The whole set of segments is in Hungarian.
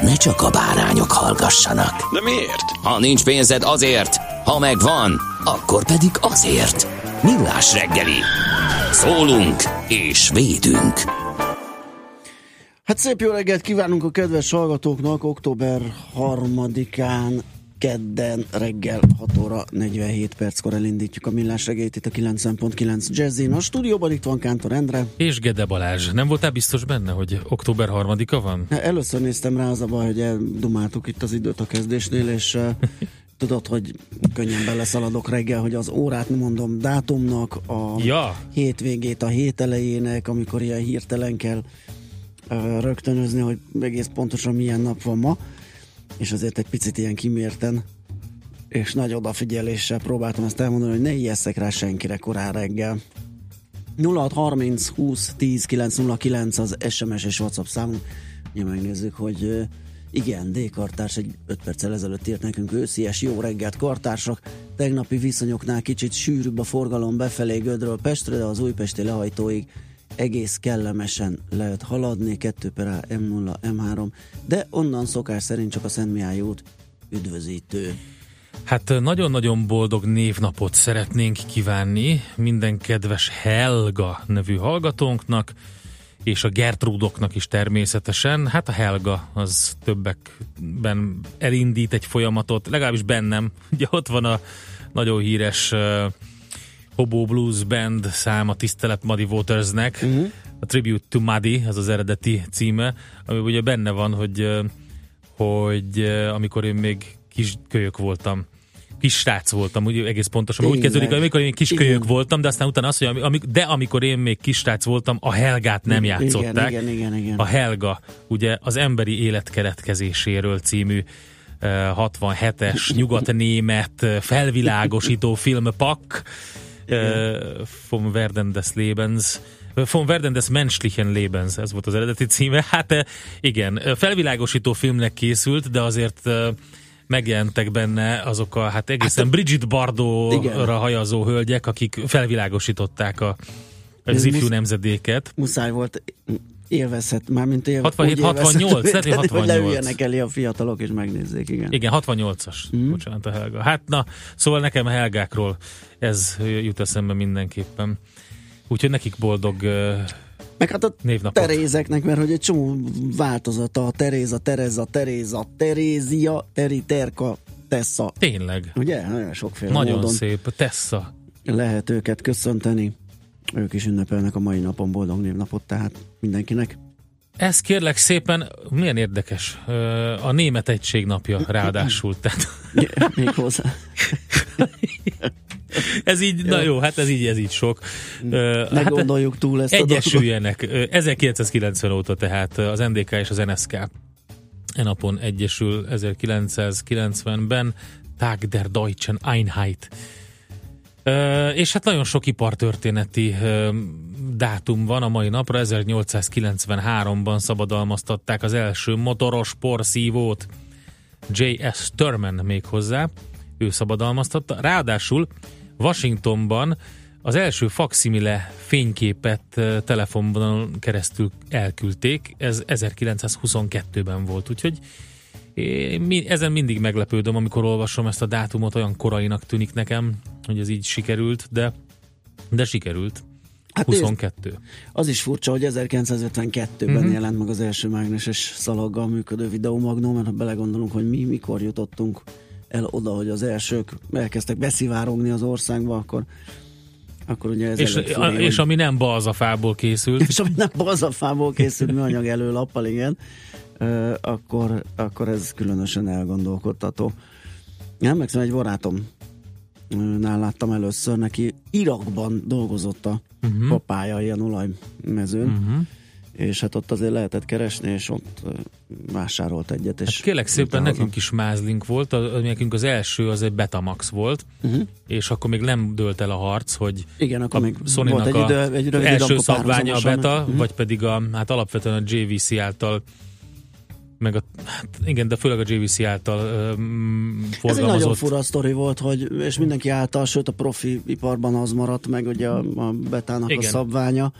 ne csak a bárányok hallgassanak. De miért? Ha nincs pénzed azért, ha megvan, akkor pedig azért. Millás reggeli. Szólunk és védünk. Hát szép jó reggelt kívánunk a kedves hallgatóknak október 3-án kedden reggel 6 óra 47 perckor elindítjuk a millás reggelyt itt a 90.9 Jazzin. A stúdióban itt van Kántor Endre. És Gede Balázs. Nem voltál biztos benne, hogy október harmadika van? Először néztem rá az a baj, hogy eldumáltuk itt az időt a kezdésnél, és tudod, hogy könnyen beleszaladok reggel, hogy az órát mondom dátumnak, a Ja. hétvégét a hét elejének, amikor ilyen hirtelen kell rögtönözni, hogy egész pontosan milyen nap van ma, és azért egy picit ilyen kimérten és nagy odafigyeléssel próbáltam ezt elmondani, hogy ne ijesszek rá senkire korán reggel. 0630 20 10 909 az SMS és WhatsApp számunk. Ugye megnézzük, hogy igen, D. Kartárs egy 5 perccel ezelőtt írt nekünk őszies jó reggelt kartársak. Tegnapi viszonyoknál kicsit sűrűbb a forgalom befelé Gödről Pestre, de az újpesti lehajtóig egész kellemesen lehet haladni, 2 per A, M0, M3, de onnan szokás szerint csak a Szent Mihály út üdvözítő. Hát nagyon-nagyon boldog névnapot szeretnénk kívánni minden kedves Helga nevű hallgatónknak, és a Gertrudoknak is természetesen. Hát a Helga az többekben elindít egy folyamatot, legalábbis bennem. Ugye ott van a nagyon híres uh, Hobo Blues Band szám a Tisztelet Muddy Watersnek, uh-huh. a Tribute to Muddy, ez az eredeti címe, ami ugye benne van, hogy, hogy amikor én még kis kölyök voltam, kis srác voltam, úgy egész pontosan, úgy Tényleg. kezdődik, amikor én kis kölyök Igen. voltam, de aztán utána azt mondja, ami, de amikor én még kis srác voltam, a Helgát nem játszották. Igen, igen, igen, igen. A Helga, ugye az emberi élet keletkezéséről című eh, 67-es nyugat-német felvilágosító film Pak, eh, vom Werden des Lebens, Von Werden des menschlichen Lebens, ez volt az eredeti címe. Hát igen, felvilágosító filmnek készült, de azért megjelentek benne azok a, hát egészen Bridget Igen. Bardot-ra hajazó hölgyek, akik felvilágosították a, az ifjú musz- nemzedéket. muszáj volt élvezhet, mármint élve, 67, úgy élvezhetővé 68, lehet, hogy tenni, 68. hogy leüljenek elé a fiatalok és megnézzék, igen. Igen, 68-as. Mm. Bocsánat, a Helga. Hát na, szóval nekem a Helgákról ez jut eszembe mindenképpen. Úgyhogy nekik boldog uh, Meg hát a névnapot. Terézeknek, mert hogy egy csomó változata, a Teréza, Tereza, Teréza, Terézia, Teri, Terka, Tessa. Tényleg. Ugye? Nagyon sokféle Nagyon módon szép. Tessa. lehet őket köszönteni. Ők is ünnepelnek a mai napon boldog névnapot, tehát mindenkinek. Ez kérlek szépen, milyen érdekes, a német egység napja ráadásul. Tehát Még hozzá. ez így, na jó, hát ez így, ez így sok. Ne hát gondoljuk túl ezt a. Egyesüljenek. Ö, 1990 óta tehát az NDK és az NSK e napon egyesül 1990-ben Tag der Deutschen Einheit. És hát nagyon sok ipartörténeti ö, dátum van a mai napra. 1893-ban szabadalmaztatták az első motoros porszívót. J.S. Thurman még hozzá, ő szabadalmaztatta. Ráadásul Washingtonban az első faximile fényképet ö, telefonban keresztül elküldték, ez 1922-ben volt, úgyhogy én ezen mindig meglepődöm, amikor olvasom ezt a dátumot, olyan korainak tűnik nekem, hogy ez így sikerült, de, de sikerült. Hát nézd, 22. az is furcsa, hogy 1952-ben Mhm. uh-huh. jelent meg az első mágneses szalaggal működő videómagnó, mert ha belegondolunk, hogy mi mikor jutottunk el oda, hogy az elsők elkezdtek beszivárogni az országba, akkor akkor ugye ez És, a, fura, és ami nem balzafából készült. és ami nem bazafából készült műanyag előlappal, igen, akkor, akkor ez különösen elgondolkodtató. Nem, meg egy barátom nál láttam először, neki Irakban dolgozott a uh-huh. papája ilyen olajmezőn, uh-huh. és hát ott azért lehetett keresni, és ott vásárolt egyet. És Hát kérlek szépen, haza. nekünk is mázlink volt, a, nekünk az első az egy Betamax volt, uh-huh. és akkor még nem dőlt el a harc, hogy Igen, akkor a még sony volt egy idő, egy rövid első szabványa a beta, mhm. vagy pedig a, hát alapvetően a JVC által meg a, hát igen, de főleg a JVC által um, Ez egy nagyon fura sztori volt, hogy, és mindenki által, sőt a profi iparban az maradt meg, ugye a, a betának Igen. A szabványa,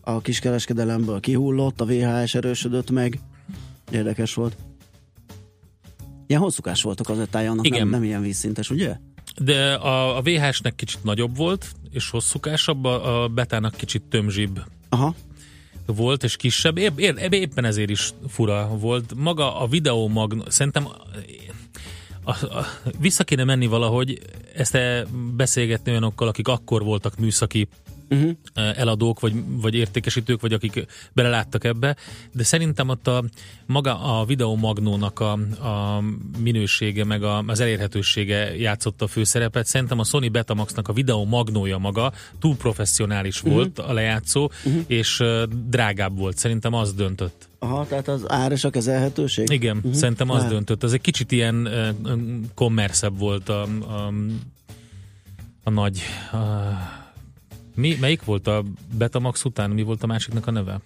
a kiskereskedelemből kihullott, a VHS erősödött meg. Érdekes volt. Ilyen hosszúkás volt a kazettája, annak Igen. nem, nem ilyen vízszintes, ugye? De a, a VHS-nek kicsit nagyobb volt, és hosszúkásabb, a, a betának kicsit tömzsibb Aha. Volt, és kisebb. Épp, épp, éppen ezért is fura volt. Maga a videó mag, szerintem a, a, vissza kéne menni valahogy, ezt beszélgetni olyanokkal, akik akkor voltak műszaki Uh-huh. eladók, vagy, vagy értékesítők, vagy akik beleláttak ebbe, de szerintem ott a maga a videó magnónak a, a minősége, meg a, az elérhetősége játszotta a főszerepet. Szerintem a Sony Betamaxnak a videó magnója maga túl professzionális uh-huh. volt a lejátszó, uh-huh. és uh, drágább volt. Szerintem az döntött. Aha, tehát az ár és a kezelhetőség? Igen, uh-huh. szerintem az Lehet. döntött. Az egy kicsit ilyen uh, kommerszebb volt a, a, a nagy... A, mi, melyik volt a Betamax után? Mi volt a másiknak a neve?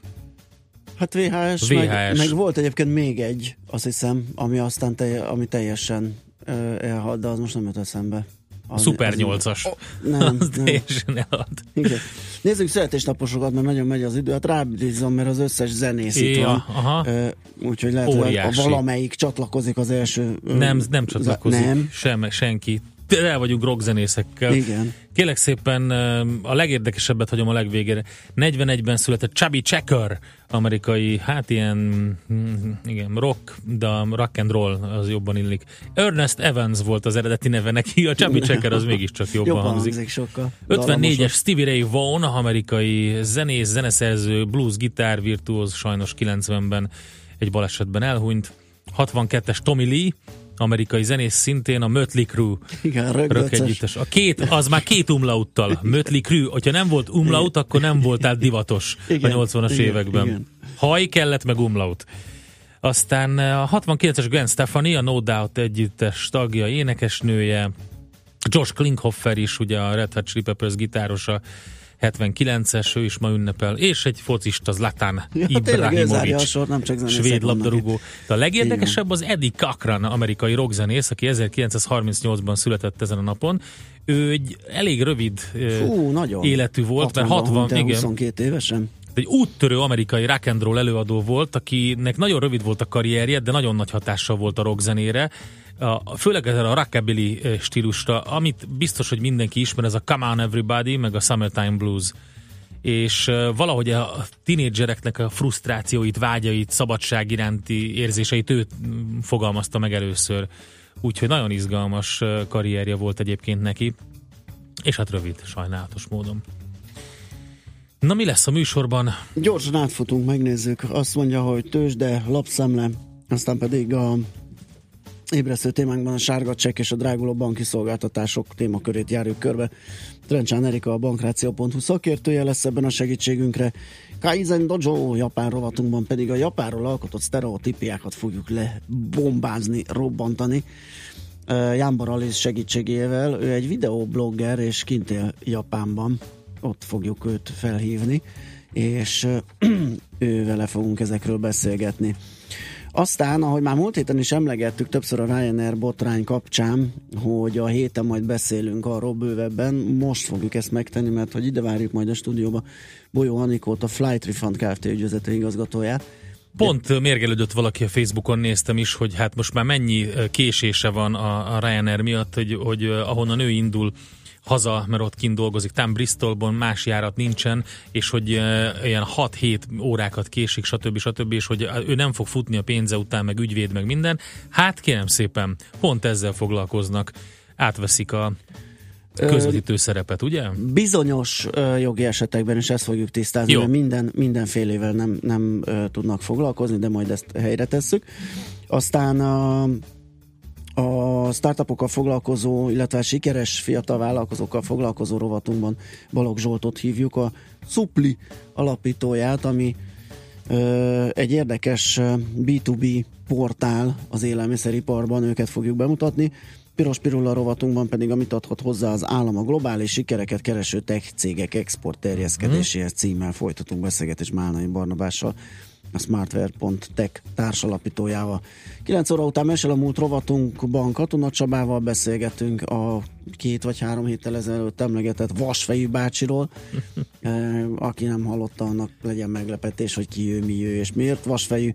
Hát VHS, VHS. Meg, meg volt egyébként még egy, azt hiszem, ami aztán telje, ami teljesen ö, elhalt, de az most nem jut eszembe. Az- 8-as. Oh, nem, Az nem. teljesen elad. Igen. Nézzük születésnaposokat, mert nagyon megy az idő. Hát rábízom, mert az összes zenész itt Ja, van. aha. Úgyhogy lehet, hogy Óriási. a valamelyik csatlakozik az első... Nem, nem csatlakozik Nem. Sem, senki. El vagyunk rockzenészekkel. Igen. Kélek szépen a legérdekesebbet hagyom a legvégére. 41-ben született Chubby Checker, amerikai, hát ilyen, mm, igen, rock, de rock and roll az jobban illik. Ernest Evans volt az eredeti neve neki, a Chubby Checker az mégiscsak jobban, Jobban hangzik. hangzik sokkal. 54-es Dallamosabb. Stevie Ray Vaughan, amerikai zenész, zeneszerző, blues, gitár, virtuóz, sajnos 90-ben egy balesetben elhunyt. 62-es Tommy Lee, amerikai zenész szintén, a Mötley Crüe Igen, rök együttes. A két, az már két umlauttal. Mötley Crüe. Hogyha nem volt umlaut, akkor nem voltál divatos Igen, a 80-as igen, években. igen. Haj kellett, meg umlaut. Aztán a 69-es Gwen Stefani, a No Doubt együttes tagja, énekesnője, Josh Klinghoffer is, ugye a Red Hot Chili Peppers gitárosa, 79-es, ő is ma ünnepel, és egy focista, Zlatan Ja, Ibrahimovic, sor, nem csak svéd labdarúgó. De a legérdekesebb az Eddie Cochran, amerikai rockzenész, aki 1938-ban született ezen a napon. Ő egy elég rövid Fú, nagyon. életű volt, mert 60-ban 60, hunyt el, igen, 22 évesen. egy úttörő amerikai rock and roll előadó volt, akinek nagyon rövid volt a karrierje, de nagyon nagy hatással volt a rockzenére. A, főleg ezzel a rockabilly stílusra, amit biztos, hogy mindenki ismer, ez a Come On Everybody, meg a Summertime Blues. És valahogy a tínédzsereknek a frusztrációit, vágyait, szabadság iránti érzéseit ő mm, fogalmazta meg először. Úgyhogy nagyon izgalmas karrierje volt egyébként neki. És hát rövid, sajnálatos módon. Na mi lesz a műsorban? Gyorsan átfutunk, megnézzük. Azt mondja, hogy tőzsde, lapszemle, aztán pedig a ébresztő témánkban a sárga csekk és a dráguló banki szolgáltatások témakörét járjuk körbe. Trencsán Erika a bankráció.hu szakértője lesz ebben a segítségünkre. Kaizen Dojo japán rovatunkban pedig a japánról alkotott sztereotípiákat fogjuk lebombázni, robbantani. Jánbar Alice segítségével, ő egy videoblogger és kint él Japánban, ott fogjuk őt felhívni, és ő vele fogunk ezekről beszélgetni. Aztán, ahogy már múlt héten is emlegettük többször a Ryanair botrány kapcsán, hogy a héten majd beszélünk arról bővebben, most fogjuk ezt megtenni, mert hogy ide várjuk majd a stúdióba Bolyó Anikót, a Flight Refund Kft. ügyvezető igazgatóját. Pont mérgelődött valaki a Facebookon, néztem is, hogy hát most már mennyi késése van a, Ryanair miatt, hogy, hogy ahonnan ő indul haza, mert ott kint dolgozik, tám Bristolban más járat nincsen, és hogy ilyen 6-7 órákat késik, stb. stb. és hogy ő nem fog futni a pénze után, meg ügyvéd, meg minden. Hát kérem szépen, pont ezzel foglalkoznak, átveszik a közvetítő szerepet, ugye? Bizonyos ö, jogi esetekben is ezt fogjuk tisztázni, Jó. mert minden, mindenfélével nem, nem ö, tudnak foglalkozni, de majd ezt helyre tesszük. Aztán a, a startupokkal foglalkozó, illetve sikeres fiatal vállalkozókkal foglalkozó rovatunkban Balogh Zsoltot hívjuk, a Supli alapítóját, ami ö, egy érdekes ö, B2B portál az élelmiszeriparban, őket fogjuk bemutatni. Piros Pirulla rovatunkban pedig, amit adhat hozzá az állam a globális sikereket kereső tech cégek export terjeszkedéséhez címmel folytatunk beszélgetés Málnai Barnabással, a smartware.tech társalapítójával. 9 óra után mesél a múlt rovatunkban Katona Csabával beszélgetünk a két vagy három héttel ezelőtt emlegetett Vasfejű bácsiról. Eh, Aki nem hallotta, annak legyen meglepetés, hogy ki ő, mi ő és miért Vasfejű.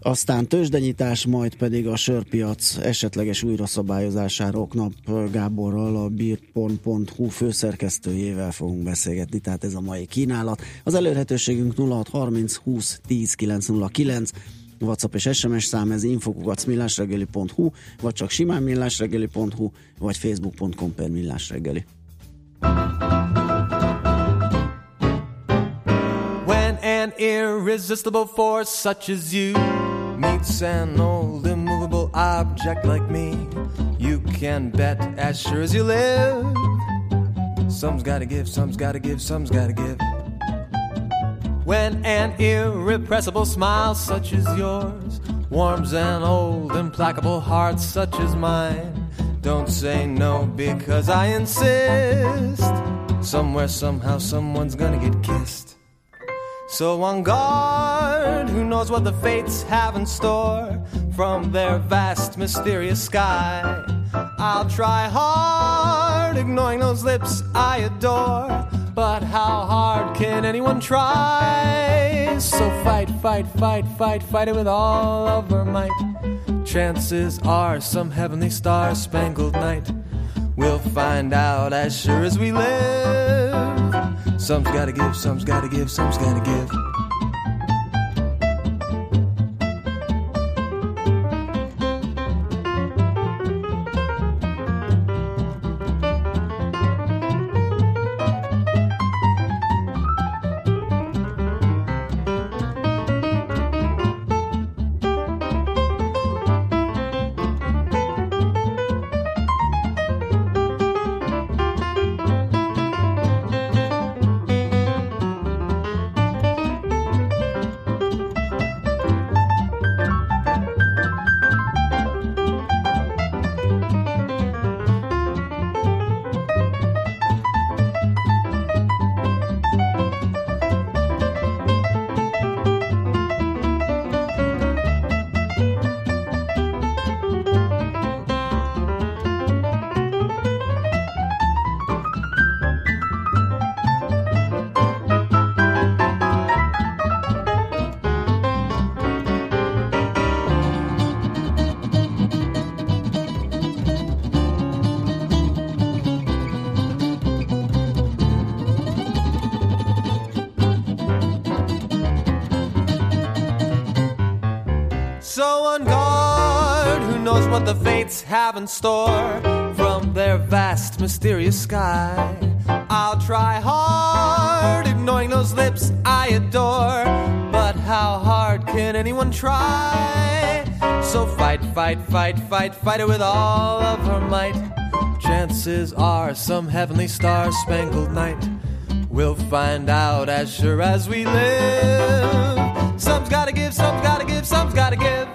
Aztán tőzsdenyítás, majd pedig a sörpiac esetleges újraszabályozásáról Knap Gáborral, a beer.hu főszerkesztőjével fogunk beszélgetni, tehát ez a mai kínálat. Az elérhetőségünk 0630 20 10 909, WhatsApp és SMS szám, ez infokukat millásreggeli.hu, vagy csak simán millásreggeli.hu, vagy facebook.com per millásreggeli. An irresistible force such as you meets an old immovable object like me, you can bet as sure as you live. Some's gotta give, some's gotta give, some's gotta give. When an irrepressible smile such as yours warms an old implacable heart such as mine, don't say no because I insist. Somewhere, somehow, someone's gonna get kissed. So on guard, who knows what the fates have in store from their vast, mysterious sky? I'll try hard, ignoring those lips I adore. But how hard can anyone try? So fight, fight, fight, fight, fight it with all of her might. Chances are some heavenly star spangled night. We'll find out as sure as we live. Some's gotta give, some's gotta give, some's gotta give. Store from their vast, mysterious sky? I'll try hard, ignoring those lips I adore. But how hard can anyone try? So fight, fight, fight, fight, fight it with all of her might. Chances are some heavenly star spangled night. We'll find out as sure as we live. Some's gotta give, some's gotta give, some's gotta give.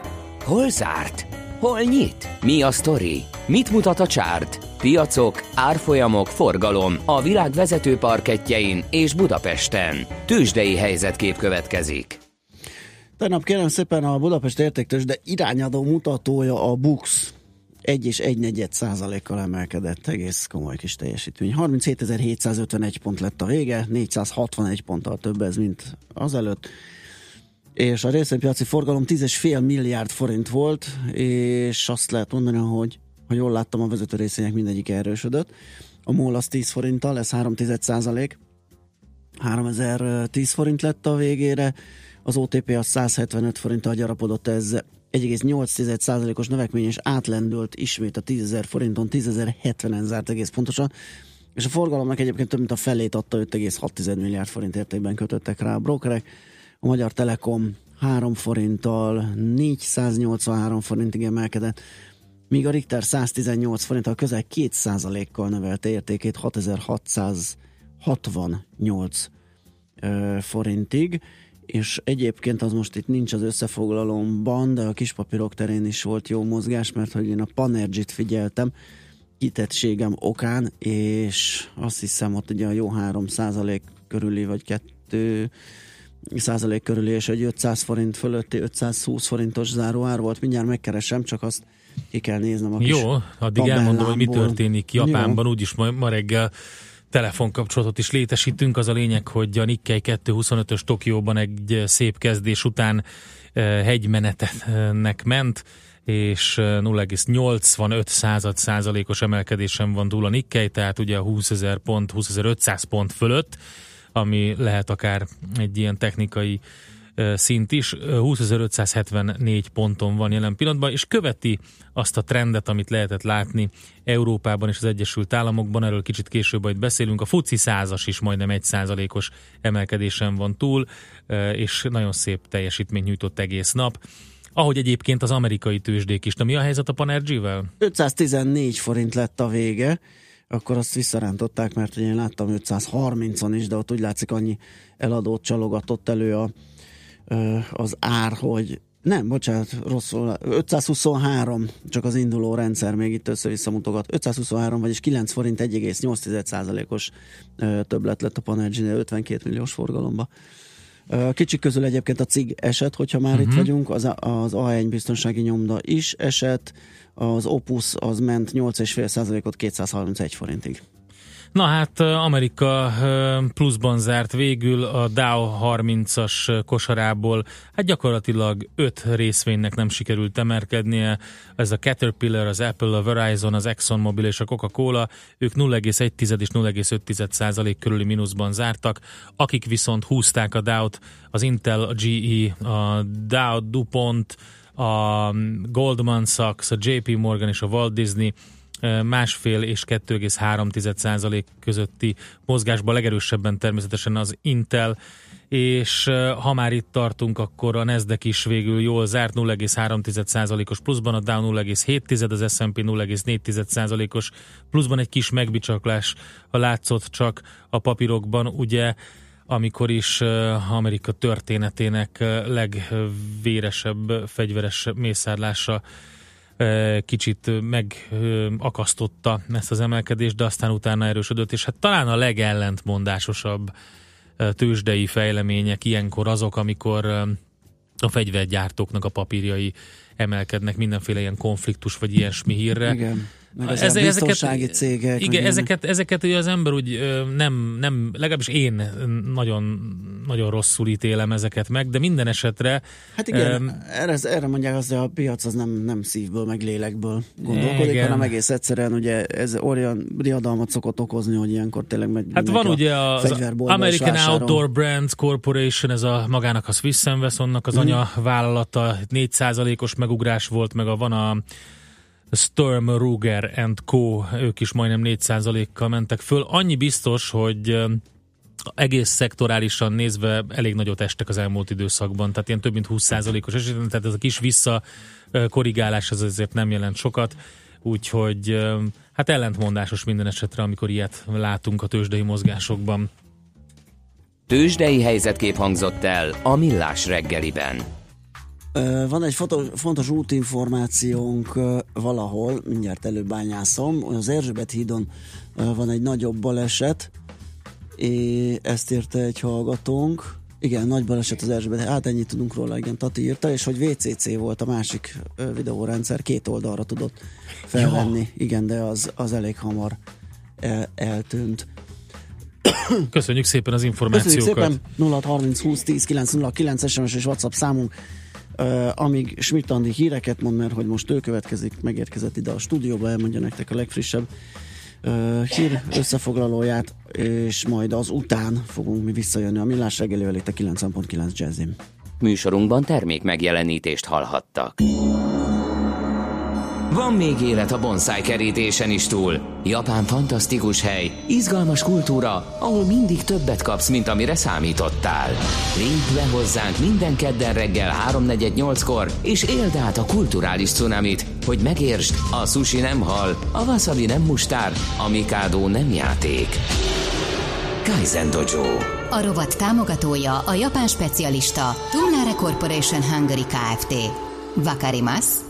Hol zárt? Hol nyit? Mi a sztori? Mit mutat a csárt? Piacok, árfolyamok, forgalom a világ vezető parketjein és Budapesten. Tősdei helyzetkép következik. Tegnap kérem szépen a Budapest értéktős, de irányadó mutatója a BUX 1 és 1 negyed százalékkal emelkedett, egész komoly kis teljesítmény. 37.751 pont lett a vége, 461 ponttal több ez, mint azelőtt. És a részvénypiaci forgalom 10,5 milliárd forint volt, és azt lehet mondani, hogy ha jól láttam, a vezető részvények mindegyik erősödött. a MOL az 10 forinttal, ez 3 százalék. 3010 forint lett a végére, az OTP az 175 forinttal gyarapodott, ez 1,8%-os növekmény, és átlendült ismét a 10.000 forinton, 10.070-en zárt egész pontosan, és a forgalomnak egyébként több mint a felét adta 5,6 milliárd forint értékben kötöttek rá a brokerek. A Magyar Telekom 3 forinttal 483 forintig emelkedett, míg a Richter 118 forinttal közel 2%-kal növelte értékét 6668 forintig. És egyébként az most itt nincs az összefoglalomban, de a kispapírok terén is volt jó mozgás, mert hogy én a Panergit figyeltem, kitettségem okán, és azt hiszem ott ugye a jó 3% körüli, vagy 2 százalék körüli, és egy 500 forint fölötti 520 forintos záróár volt. Mindjárt megkeresem, csak azt ki kell néznem a Jó, addig elmondom, hogy mi történik Japánban, úgyis ma, ma reggel telefonkapcsolatot is létesítünk. Az a lényeg, hogy a Nikkei 225-ös Tokióban egy szép kezdés után eh, hegymenetetnek ment, és 0,85 eh, század százalékos emelkedésen van túl a Nikkei, tehát ugye a 20 ezer pont, 20.500 pont fölött, ami lehet akár egy ilyen technikai szint is, 20.574 ponton van jelen pillanatban, és követi azt a trendet, amit lehetett látni Európában és az Egyesült Államokban, erről kicsit később majd beszélünk. A FUCI százas is majdnem egy százalékos emelkedésen van túl, és nagyon szép teljesítményt nyújtott egész nap. Ahogy egyébként az amerikai tőzsdék is. Na mi a helyzet a Panergy-vel? 514 forint lett a vége, akkor azt visszarántották, mert én láttam 530-on is, de ott úgy látszik annyi eladót csalogatott elő a az ár, hogy nem, bocsánat, rosszul, 523, csak az induló rendszer még itt össze-vissza mutogat. 523, vagyis 9 forint 1,8%-os többlet lett a panergy 52 milliós forgalomba. Kicsik közül egyébként a cig eset, hogyha már uh-huh. itt mhm. vagyunk, az, az A1 biztonsági nyomda is esett, az Opus az ment 8,5%-ot 231 forintig. Na hát Amerika pluszban zárt végül a Dow 30-as kosarából, hát gyakorlatilag öt részvénynek nem sikerült emelkednie, ez a Caterpillar, az Apple, a Verizon, az ExxonMobil és a Coca-Cola, ők 0,1 és 0,5 százalék körüli mínuszban zártak, akik viszont húzták a Dow-t, az Intel, a GE, a Dow, DuPont, a Goldman Sachs, a JP Morgan és a Walt Disney másfél és 2,3 százalék közötti mozgásban legerősebben természetesen az Intel, és ha már itt tartunk, akkor a Nasdaq is végül jól zárt 0,3%-os pluszban, a Dow 0,7, az S&P 0,4%-os pluszban egy kis megbicsaklás látszott csak a papírokban, ugye amikor is Amerika történetének legvéresebb fegyveres mészárlása kicsit megakasztotta ezt az emelkedést, de aztán utána erősödött, és hát talán a legellentmondásosabb tőzsdei fejlemények ilyenkor azok, amikor a fegyvergyártóknak a papírjai emelkednek mindenféle ilyen konfliktus vagy ilyesmi hírre. Igen meg az Ez, biztonsági ezeket, cégek. Igen, ezeket, ezeket ugye az ember úgy nem, nem, legalábbis én nagyon, nagyon rosszul ítélem ezeket meg, de minden esetre... Hát igen, um, erre, erre mondják azt, hogy a piac az nem, nem szívből, meg lélekből gondolkodik, igen. hanem egész egyszerűen ugye ez olyan riadalmat szokott okozni, hogy ilyenkor tényleg megy Hát van ugye az American Outdoor Brands Corporation, ez a magának a Swiss Wessonnak az mm. anya vállalata, 4%-os megugrás volt, meg a, van a Sturm, Ruger and Co. ők is majdnem 4%-kal mentek föl. Annyi biztos, hogy egész szektorálisan nézve elég nagyot estek az elmúlt időszakban, tehát ilyen több mint 20%-os esetben, tehát ez a kis visszakorrigálás az azért nem jelent sokat, úgyhogy hát ellentmondásos minden esetre, amikor ilyet látunk a tőzsdei mozgásokban. Tőzsdei helyzetkép hangzott el a Millás reggeliben. Van egy fontos, fontos útinformációnk valahol, mindjárt előbányászom, az Erzsébet hídon van egy nagyobb baleset, és ezt írta egy hallgatónk, igen, nagy baleset az Erzsébet, hát ennyit tudunk róla, igen, Tati írta, és hogy VCC volt a másik videórendszer, két oldalra tudott felvenni, ja. igen, de az, az elég hamar el, eltűnt. Köszönjük szépen az információkat. Köszönjük szépen, 0630 20 10 909 SMS és WhatsApp számunk Uh, amíg Schmidt Andi híreket mond, mert hogy most ő következik, megérkezett ide a stúdióba, elmondja nektek a legfrissebb uh, hír összefoglalóját, és majd az után fogunk mi visszajönni a Millás reggelivel itt a 9.9 Jazzim. Műsorunkban termék megjelenítést hallhattak. Van még élet a bonsai kerítésen is túl. Japán fantasztikus hely, izgalmas kultúra, ahol mindig többet kapsz, mint amire számítottál. Lépj be hozzánk minden kedden reggel 3.48-kor, és éld át a kulturális cunamit, hogy megértsd, a sushi nem hal, a wasabi nem mustár, a mikado nem játék. Kaizen Dojo. A rovat támogatója a japán specialista Tumlare Corporation Hungary Kft. Vakarimasu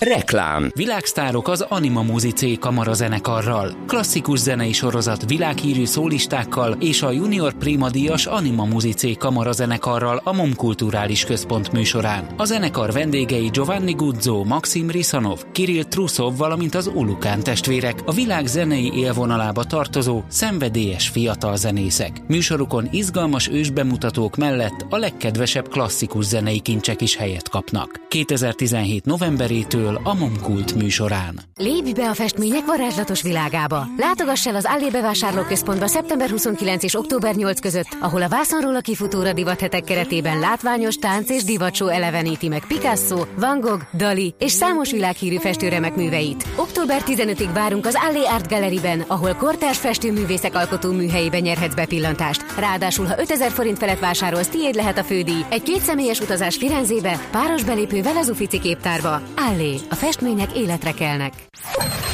Reklám Világsztárok az Anima Muzice kamarazenekarral, klasszikus zenei sorozat világhírű szólistákkal és a Junior Prima Díjas Anima Muzice kamarazenekarral a MOM Kulturális Központ műsorán. A zenekar vendégei Giovanni Guzzo, Maxim Risanov, Kirill Trusov, valamint az Ulukán testvérek, a világ zenei élvonalába tartozó, szenvedélyes fiatal zenészek. Műsorukon izgalmas ősbemutatók mellett a legkedvesebb klasszikus zenei kincsek is helyet kapnak. 2017 novemberétől a Momkult műsorán. Lépj be a festmények varázslatos világába! Látogass el az Allé bevásárlóközpontba szeptember 29 és október 8 között, ahol a vászonról a kifutóra divathetek keretében látványos tánc és divatsó eleveníti meg Picasso, Van Gogh, Dali és számos világhírű festőremek műveit. Október 15-ig várunk az Allé Art Galleryben, ahol kortárs festőművészek alkotó műhelyébe nyerhetsz bepillantást. Ráadásul, ha 5000 forint felett vásárolsz, tiéd lehet a fődíj. Egy kétszemélyes utazás Firenzébe, páros belépővel az Ufici képtárba. Allé, a festmények életre kelnek.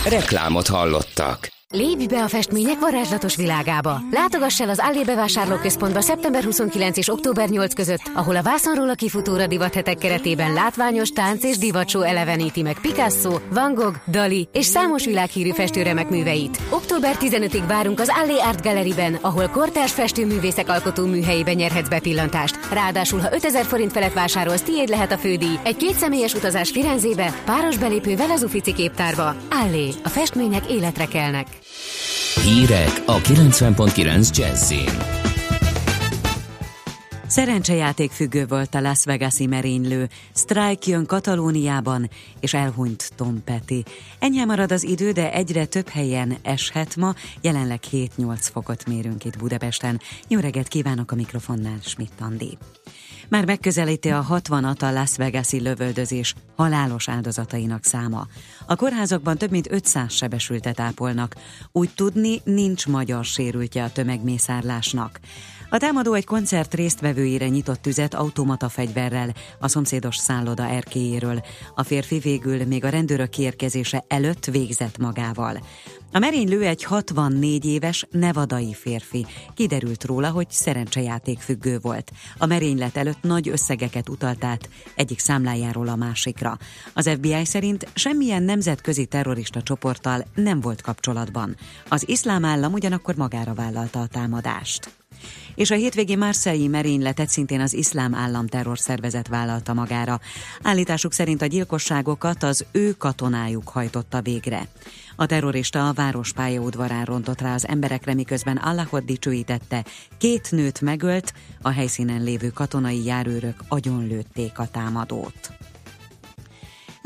Reklámot hallottak. Lépj be a festmények varázslatos világába! Látogass el az Allé bevásárlóközpontba szeptember 29 és október 8 között, ahol a vászonról a kifutóra divathetek keretében látványos tánc és divatsó eleveníti meg Picasso, Van Gogh, Dali és számos világhírű festőremek műveit. Október 15-ig várunk az Allé Art Galleryben, ahol kortárs festőművészek alkotó műhelyébe nyerhetsz bepillantást. Ráadásul, ha 5000 forint felett vásárolsz, tiéd lehet a fődíj. Egy kétszemélyes utazás Firenzébe, páros belépővel az Ufici képtárba. Allé, a festmények életre kelnek. Hírek a 90.9 Jazzin. Szerencsejáték függő volt a Las Vegas-i merénylő. Strike jön Katalóniában, és elhunyt Tom Petty. Ennyi marad az idő, de egyre több helyen eshet ma. Jelenleg 7-8 fokot mérünk itt Budapesten. Jó reggelt kívánok a mikrofonnál, Schmidt Andi. Már megközelíti a 60-at a Las Vegas-i lövöldözés halálos áldozatainak száma. A kórházakban több mint 500 sebesültet ápolnak. Úgy tudni, nincs magyar sérültje a tömegmészárlásnak. A támadó egy koncert résztvevőire nyitott tüzet automata fegyverrel a szomszédos szálloda erkéjéről. A férfi végül még a rendőrök kiérkezése előtt végzett magával. A merénylő egy 64 éves nevadai férfi. Kiderült róla, hogy szerencsejáték függő volt. A merénylet előtt nagy összegeket utalt át egyik számlájáról a másikra. Az FBI szerint semmilyen nemzetközi terrorista csoporttal nem volt kapcsolatban. Az iszlám állam ugyanakkor magára vállalta a támadást és a hétvégi Marseille merényletet szintén az iszlám állam terrorszervezet vállalta magára. Állításuk szerint a gyilkosságokat az ő katonájuk hajtotta végre. A terrorista a város pályaudvarán rontott rá az emberekre, miközben Allahot dicsőítette, két nőt megölt, a helyszínen lévő katonai járőrök agyonlőtték a támadót.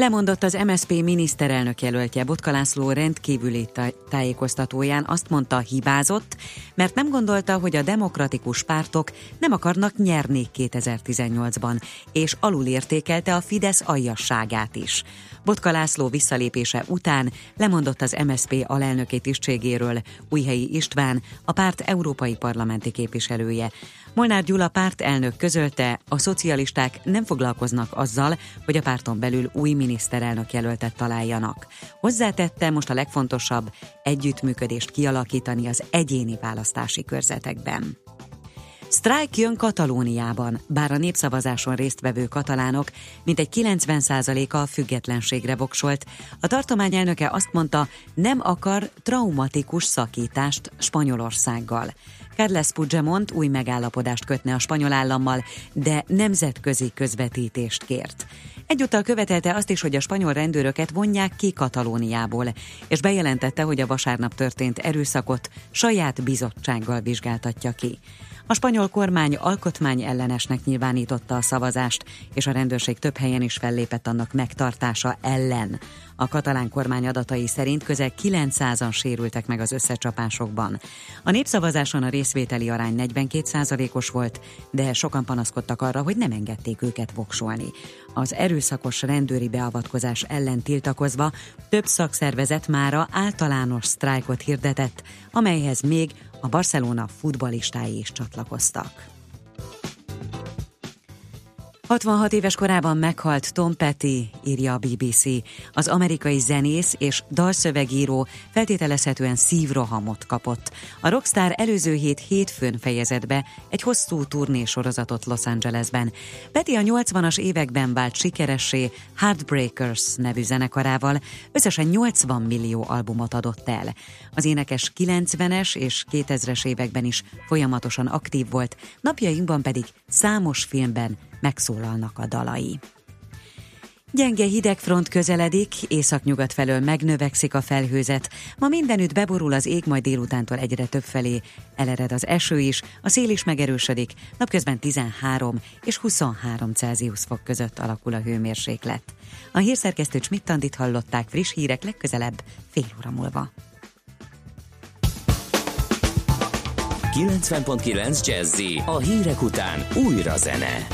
Lemondott az MSP miniszterelnök jelöltje Botka László rendkívüli tájékoztatóján azt mondta, hibázott, mert nem gondolta, hogy a demokratikus pártok nem akarnak nyerni 2018-ban, és alulértékelte a Fidesz aljasságát is. Botka László visszalépése után lemondott az MSP alelnöki tisztségéről Újhelyi István, a párt európai parlamenti képviselője. Molnár Gyula párt elnök közölte, a szocialisták nem foglalkoznak azzal, hogy a párton belül új miniszterelnök jelöltet találjanak. Hozzátette, most a legfontosabb együttműködést kialakítani az egyéni választási körzetekben. Sztrájk jön Katalóniában, bár a népszavazáson résztvevő katalánok mintegy 90%-a a függetlenségre voksolt. A tartomány elnöke azt mondta, nem akar traumatikus szakítást Spanyolországgal. Carles Puigdemont új megállapodást kötne a spanyol állammal, de nemzetközi közvetítést kért. Egyúttal követelte azt is, hogy a spanyol rendőröket vonják ki Katalóniából, és bejelentette, hogy a vasárnap történt erőszakot saját bizottsággal vizsgáltatja ki. A spanyol kormány alkotmány ellenesnek nyilvánította a szavazást, és a rendőrség több helyen is fellépett annak megtartása ellen. A katalán kormány adatai szerint közel 900-an sérültek meg az összecsapásokban. A népszavazáson a részvételi arány 42%-os volt, de sokan panaszkodtak arra, hogy nem engedték őket voksolni. Az erőszakos rendőri beavatkozás ellen tiltakozva több szakszervezet mára általános sztrájkot hirdetett, amelyhez még a Barcelona futbalistái is csatlakoztak. 66 éves korában meghalt Tom Petty, írja a BBC. Az amerikai zenész és dalszövegíró feltételezhetően szívrohamot kapott. A rockstar előző hét hétfőn fejezett be egy hosszú turnésorozatot Los Angelesben. Petty a 80-as években vált sikeressé Heartbreakers nevű zenekarával, összesen 80 millió albumot adott el. Az énekes 90-es és 2000-es években is folyamatosan aktív volt, napjainkban pedig számos filmben megszólalnak a dalai. Gyenge hidegfront közeledik, északnyugat felől megnövekszik a felhőzet. Ma mindenütt beborul az ég, majd délutántól egyre több felé elered az eső is, a szél is megerősödik, napközben 13 és 23 Celsius fok között alakul a hőmérséklet. A hírszerkesztő Csmittandit hallották friss hírek legközelebb fél óra múlva. 90.9 Jazzy a hírek után újra zene.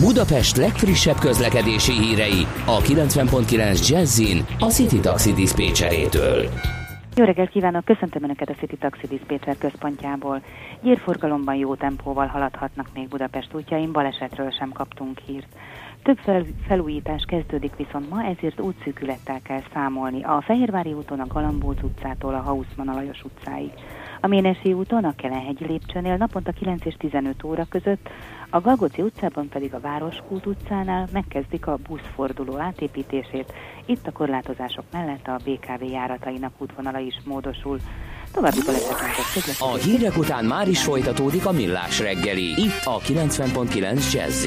Budapest legfrissebb közlekedési hírei a 90.9 Jazzin a City Taxi Dispécsejétől. Jó reggelt kívánok, köszöntöm Önöket a City Taxi Dispatcher központjából. Gyérforgalomban jó tempóval haladhatnak még Budapest útjain, balesetről sem kaptunk hírt. Több fel, felújítás kezdődik viszont ma, ezért útszűkülettel kell számolni. A Fehérvári úton a Galambóc utcától a Hausmann Alajos utcáig. A Ménesi úton a Kelenhegyi lépcsőnél naponta 9 és 15 óra között, a Galgoci utcában pedig a Városkút utcánál megkezdik a buszforduló átépítését. Itt a korlátozások mellett a BKV járatainak útvonala is módosul. További balesetünket A hírek után már is folytatódik a millás reggeli. Itt a 90.9 jazz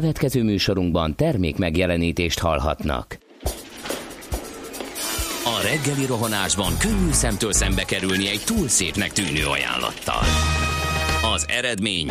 következő műsorunkban termék megjelenítést hallhatnak. A reggeli rohanásban könnyű szemtől szembe kerülni egy túl szépnek tűnő ajánlattal. Az eredmény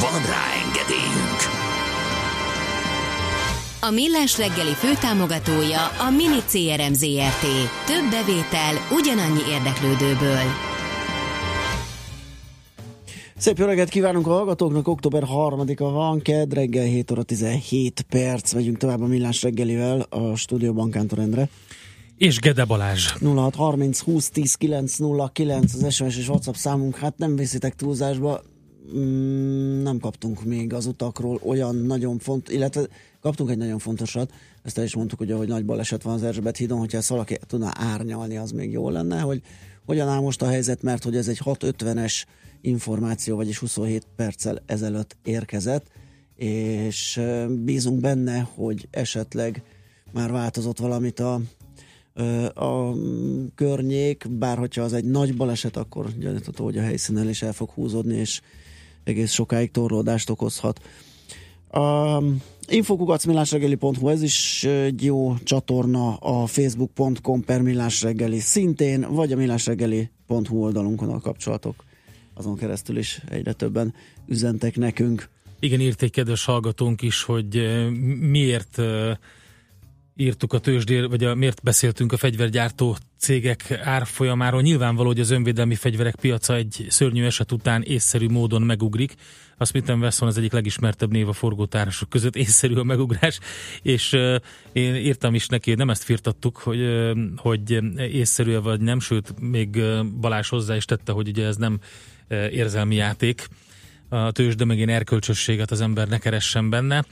Van rá engedélyünk! A Millás reggeli főtámogatója a Mini CRM Zrt. Több bevétel ugyanannyi érdeklődőből. Szép jó reggelt kívánunk a hallgatóknak, október 3-a van, kedd reggel 7 óra 17 perc, megyünk tovább a Millás reggelivel a stúdióban Kántor Endre. És Gede Balázs. 0630 20 10 909 az SMS és WhatsApp számunk, hát nem viszitek túlzásba, nem kaptunk még az utakról olyan nagyon font, illetve kaptunk egy nagyon fontosat, ezt el is mondtuk, hogy ahogy nagy baleset van az Erzsébet hídon, hogyha ezt valaki tudná árnyalni, az még jó lenne, hogy hogyan áll most a helyzet, mert hogy ez egy 650-es információ, vagyis 27 perccel ezelőtt érkezett, és bízunk benne, hogy esetleg már változott valamit a, a mm, környék, bár hogyha az egy nagy baleset, akkor gyanítható, hogy a helyszínen is el fog húzódni, és egész sokáig torlódást okozhat. A infokukacmillásregeli.hu, ez is egy jó csatorna a facebook.com per millásreggeli szintén, vagy a millásreggeli.hu oldalunkon a kapcsolatok. Azon keresztül is egyre többen üzentek nekünk. Igen, írt egy kedves hallgatónk is, hogy eh, miért eh, írtuk a tőzsdér, vagy a, miért beszéltünk a fegyvergyártó cégek árfolyamáról. Nyilvánvaló, hogy az önvédelmi fegyverek piaca egy szörnyű eset után észszerű módon megugrik. A Smith Wesson az egyik legismertebb név a forgótárosok között, észszerű a megugrás, és uh, én írtam is neki, nem ezt firtattuk, hogy, uh, hogy észszerű vagy nem, sőt, még Balázs hozzá is tette, hogy ugye ez nem uh, érzelmi játék, a tőzsde, meg én erkölcsösséget az ember ne keressen benne.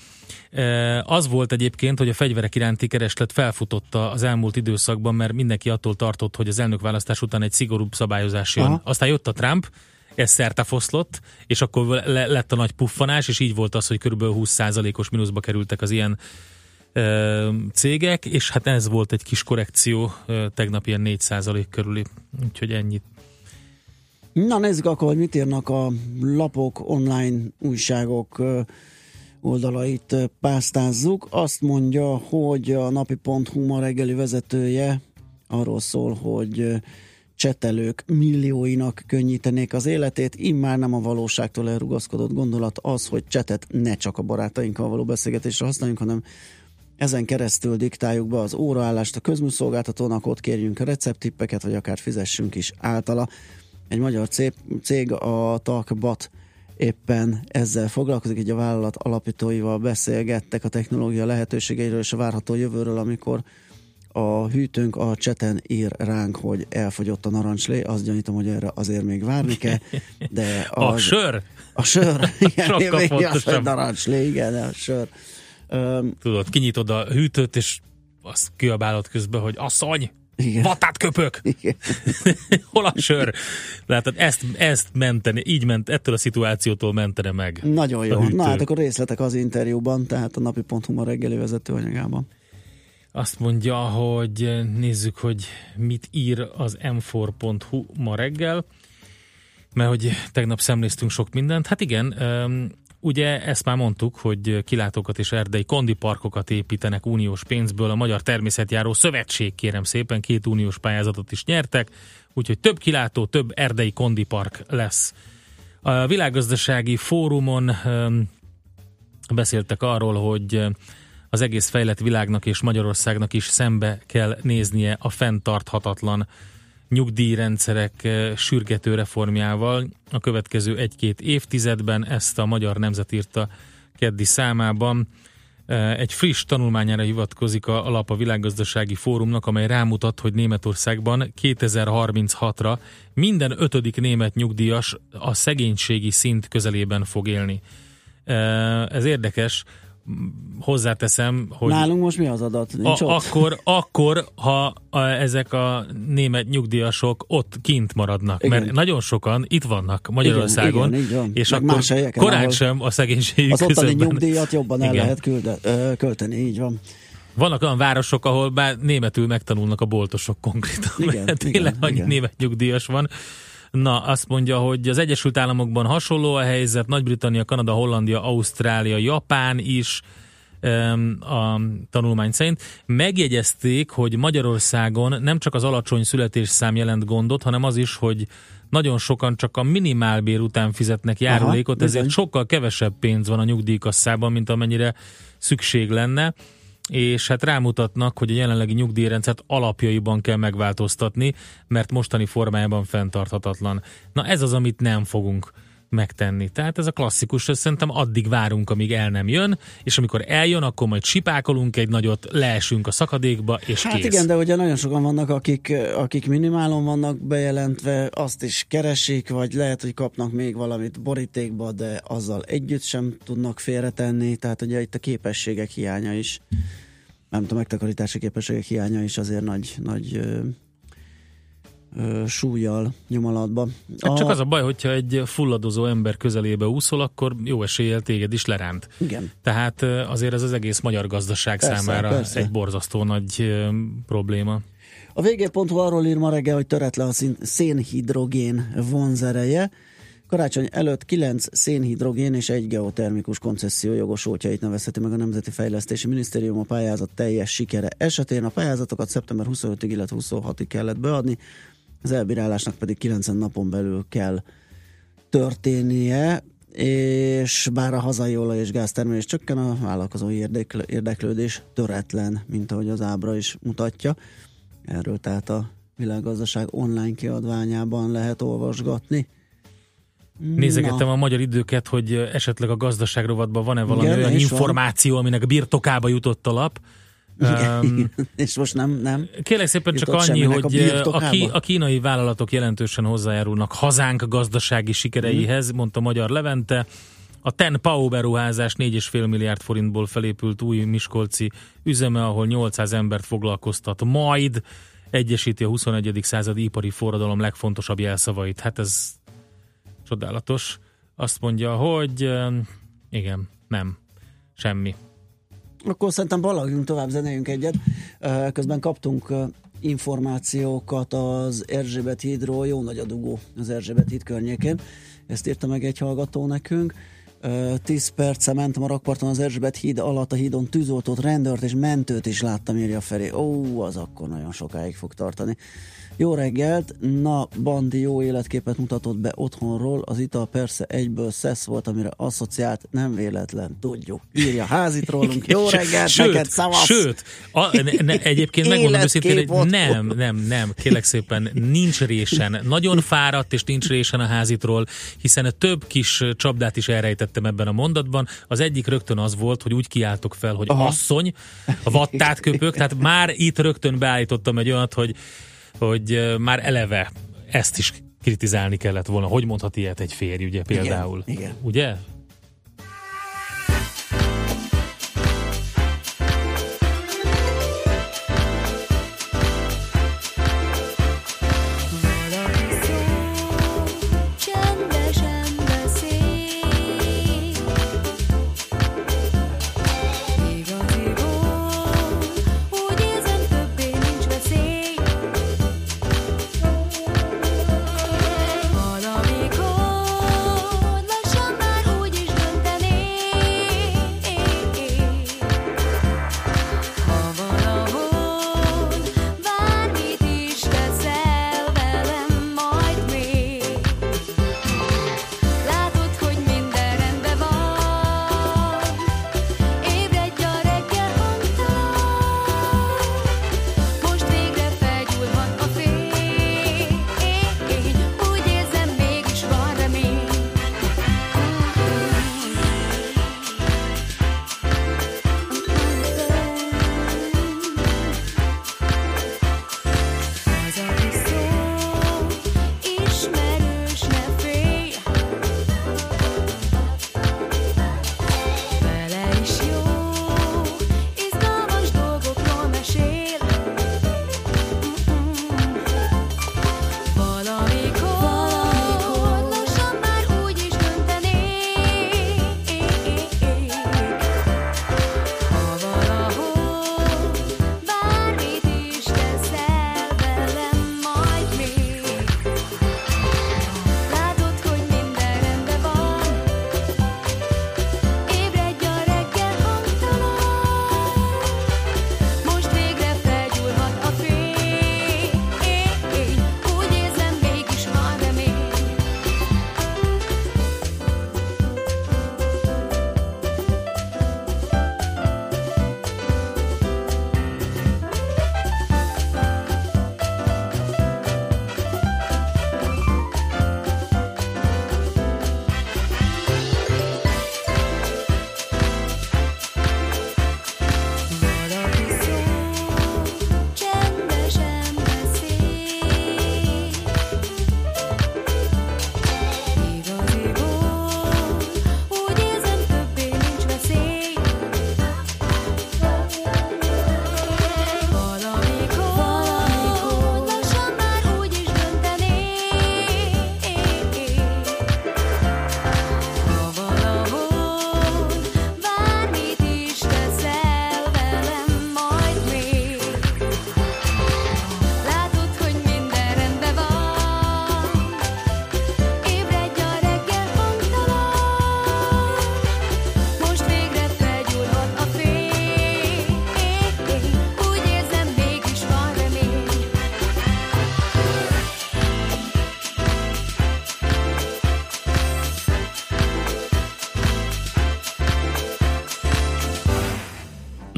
E, Az volt egyébként, hogy a fegyverek iránti kereslet felfutotta az elmúlt időszakban, mert mindenki attól tartott, hogy az elnökválasztás után egy szigorúbb szabályozás jön. Aha. Aztán jött a Trump, ez szerte foszlott, és akkor le- lett a nagy puffanás, és így volt az, hogy körülbelül 20%-os mínuszba kerültek az ilyen ö, cégek, és hát ez volt egy kis korrekció, ö, tegnap ilyen 4% körüli, úgyhogy ennyit Na nézzük akkor, hogy mit írnak a lapok, online újságok oldalait pásztázzuk. Azt mondja, hogy a napi.hu ma reggeli vezetője arról szól, hogy csetelők millióinak könnyítenék az életét, immár nem a valóságtól elrugaszkodott gondolat az, hogy csetet ne csak a barátainkkal való beszélgetésre használjunk, hanem ezen keresztül diktáljuk be az óraállást a közműszolgáltatónak, ott kérjünk recepttippeket, vagy akár fizessünk is általa. Egy magyar cég, cég a Talkbat éppen ezzel foglalkozik, így a vállalat alapítóival beszélgettek a technológia lehetőségeiről és a várható jövőről, amikor a hűtőnk a cseten ír ránk, hogy elfogyott a narancslé, azt gyanítom, hogy erre azért még várni kell, de A az, sör? A sör, igen, még az, hogy narancslé, igen, a sör. Öm, Tudod, kinyitod a hűtőt, és azt kiabálod közben, hogy asszony, Igen. vatát köpök! Igen. Hol a sör? Látod, ezt, ezt menteni, így ment, ettől a szituációtól mentene meg. Nagyon a jó. Na hát akkor részletek az interjúban, tehát a napi.hu ma reggeli vezetőanyagában. Azt mondja, hogy nézzük, hogy mit ír az m4.hu ma reggel, mert hogy tegnap szemléztünk sok mindent. Hát igen, ugye ezt már mondtuk, hogy kilátókat és erdei kondiparkokat építenek uniós pénzből. A Magyar Természetjáró Szövetség kérem szépen két uniós pályázatot is nyertek, úgyhogy több kilátó, több erdei kondipark lesz. A világgazdasági fórumon beszéltek arról, hogy az egész fejlett világnak és Magyarországnak is szembe kell néznie a fenntarthatatlan nyugdíjrendszerek eh, sürgető reformjával. A következő egy-két évtizedben ezt a Magyar Nemzet írta keddi számában. Eh, Egy friss tanulmányára hivatkozik a alap a világgazdasági fórumnak, amely rámutat, hogy Németországban 2036-ra minden ötödik német nyugdíjas a szegénységi szint közelében fog élni. Eh, Ez érdekes, hozzáteszem, hogy Nálunk most mi az adat? Nincs a, ott? akkor, akkor, ha a, ezek a német nyugdíjasok ott kint maradnak, Igen. mert nagyon sokan itt vannak Magyarországon, Igen, van. és Meg akkor más helyeken, korán sem a szegénységi Az ottani nyugdíjat jobban el Igen. lehet külde, ö, költeni, így van. Vannak olyan városok, ahol bár németül megtanulnak a boltosok konkrétan, Igen, mert igen, tényleg annyi igen. német nyugdíjas van. Na, azt mondja, hogy az Egyesült Államokban hasonló a helyzet, Nagy-Britannia, Kanada, Hollandia, Ausztrália, Japán is a tanulmány szerint. Megjegyezték, hogy Magyarországon nem csak az alacsony születésszám jelent gondot, hanem az is, hogy nagyon sokan csak a minimálbér után fizetnek járulékot, Aha, ezért bizony. sokkal kevesebb pénz van a nyugdíjkasszában, mint amennyire szükség lenne és hát rámutatnak, hogy a jelenlegi nyugdíjrendszert alapjaiban kell megváltoztatni, mert mostani formájában fenntarthatatlan. Na ez az, amit nem fogunk megtenni. Tehát ez a klasszikus, ezt szerintem addig várunk, amíg el nem jön, és amikor eljön, akkor majd sipákolunk egy nagyot, leesünk a szakadékba, és Hát kész. igen, de ugye nagyon sokan vannak, akik, akik minimálon vannak bejelentve, azt is keresik, vagy lehet, hogy kapnak még valamit borítékba, de azzal együtt sem tudnak félretenni, tehát ugye itt a képességek hiánya is, nem tudom, megtakarítási képességek hiánya is azért nagy, nagy súlyjal nyom alatba. Hát csak az a baj, hogyha egy fulladozó ember közelébe úszol, akkor jó eséllyel téged is leránt. Igen. Tehát azért ez az egész magyar gazdaság Persze, számára persze. egy borzasztó nagy probléma. A vg.hu arról ír ma reggel, hogy töretlen a szénhidrogén vonzereje. Karácsony előtt 9 szénhidrogén és egy geotermikus koncesszió jogosultjait nevezheti meg a Nemzeti Fejlesztési Minisztérium a pályázat teljes sikere esetén. A pályázatokat szeptember 25-ig, illetve 26-ig kellett beadni, az elbírálásnak pedig 90 napon belül kell történnie, és bár a hazai olaj és gáztermelés csökken, a vállalkozói érdeklő, érdeklődés töretlen, mint ahogy az ábra is mutatja. Erről tehát a világgazdaság online kiadványában lehet olvasgatni. Nézegettem a magyar időket, hogy esetleg a gazdaság rovatban van-e valami Igen, olyan és van. információ, aminek birtokába jutott a lap. Um, és most nem, nem. Kérlek szépen csak annyi, a hogy a, ki, a kínai vállalatok jelentősen hozzájárulnak hazánk gazdasági sikereihez, mondta Magyar Levente. A Ten Pau beruházás 4,5 milliárd forintból felépült új Miskolci üzeme, ahol 800 embert foglalkoztat, majd egyesíti a 21. századi ipari forradalom legfontosabb jelszavait. Hát ez csodálatos. Azt mondja, hogy igen, nem, semmi. Akkor szerintem balagjunk tovább, zenéljünk egyet. Közben kaptunk információkat az Erzsébet hídról, jó nagy a dugó az Erzsébet híd környékén. Ezt írta meg egy hallgató nekünk. Ö, 10 perce mentem a rakparton az Erzsébet híd alatt, a hídon tűzoltót, rendőrt és mentőt is láttam, írja felé. Ó, az akkor nagyon sokáig fog tartani. Jó reggelt! Na, Bandi jó életképet mutatott be otthonról, az ital persze egyből szesz volt, amire asszociált, nem véletlen, tudjuk. Írja házit rólunk, jó reggelt, sőt, neked szavasz! Sőt, a, ne, ne, egyébként megmondom őszintén, hogy nem, nem, nem, kérlek szépen, nincs résen. Nagyon fáradt, és nincs résen a házitról, hiszen több kis csapdát is elrejtettem ebben a mondatban. Az egyik rögtön az volt, hogy úgy kiálltok fel, hogy Aha. asszony, a vattát köpök, tehát már itt rögtön beállítottam egy olyat, hogy, hogy már eleve ezt is kritizálni kellett volna. Hogy mondhat ilyet egy férj, ugye például? igen. Ugye?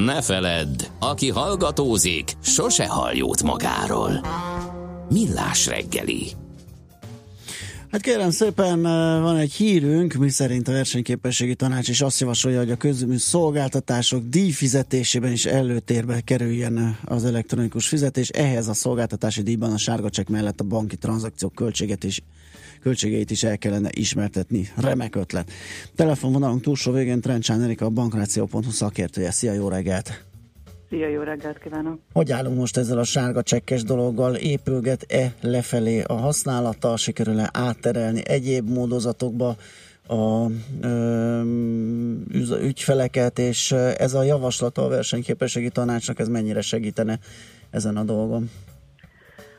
Ne feledd, aki hallgatózik, sose hall jót magáról. Millás reggeli. Hát kérem szépen, van egy hírünk, mi szerint a versenyképességi tanács is azt javasolja, hogy a közmű szolgáltatások díjfizetésében is előtérbe kerüljen az elektronikus fizetés. Ehhez a szolgáltatási díjban a sárga csekk mellett a banki tranzakciók költséget is költségeit is el kellene ismertetni. Remek ötlet. Telefonvonalunk túlsó végén Trencsán Erika, a bankráció.hu szakértője. Szia, jó reggelt! Szia, jó reggelt kívánok! Hogy állunk most ezzel a sárga csekkes dologgal? Épülget-e lefelé a használata? Sikerül-e átterelni egyéb módozatokba a ö, ügyfeleket, és ez a javaslata a versenyképességi tanácsnak, ez mennyire segítene ezen a dolgon?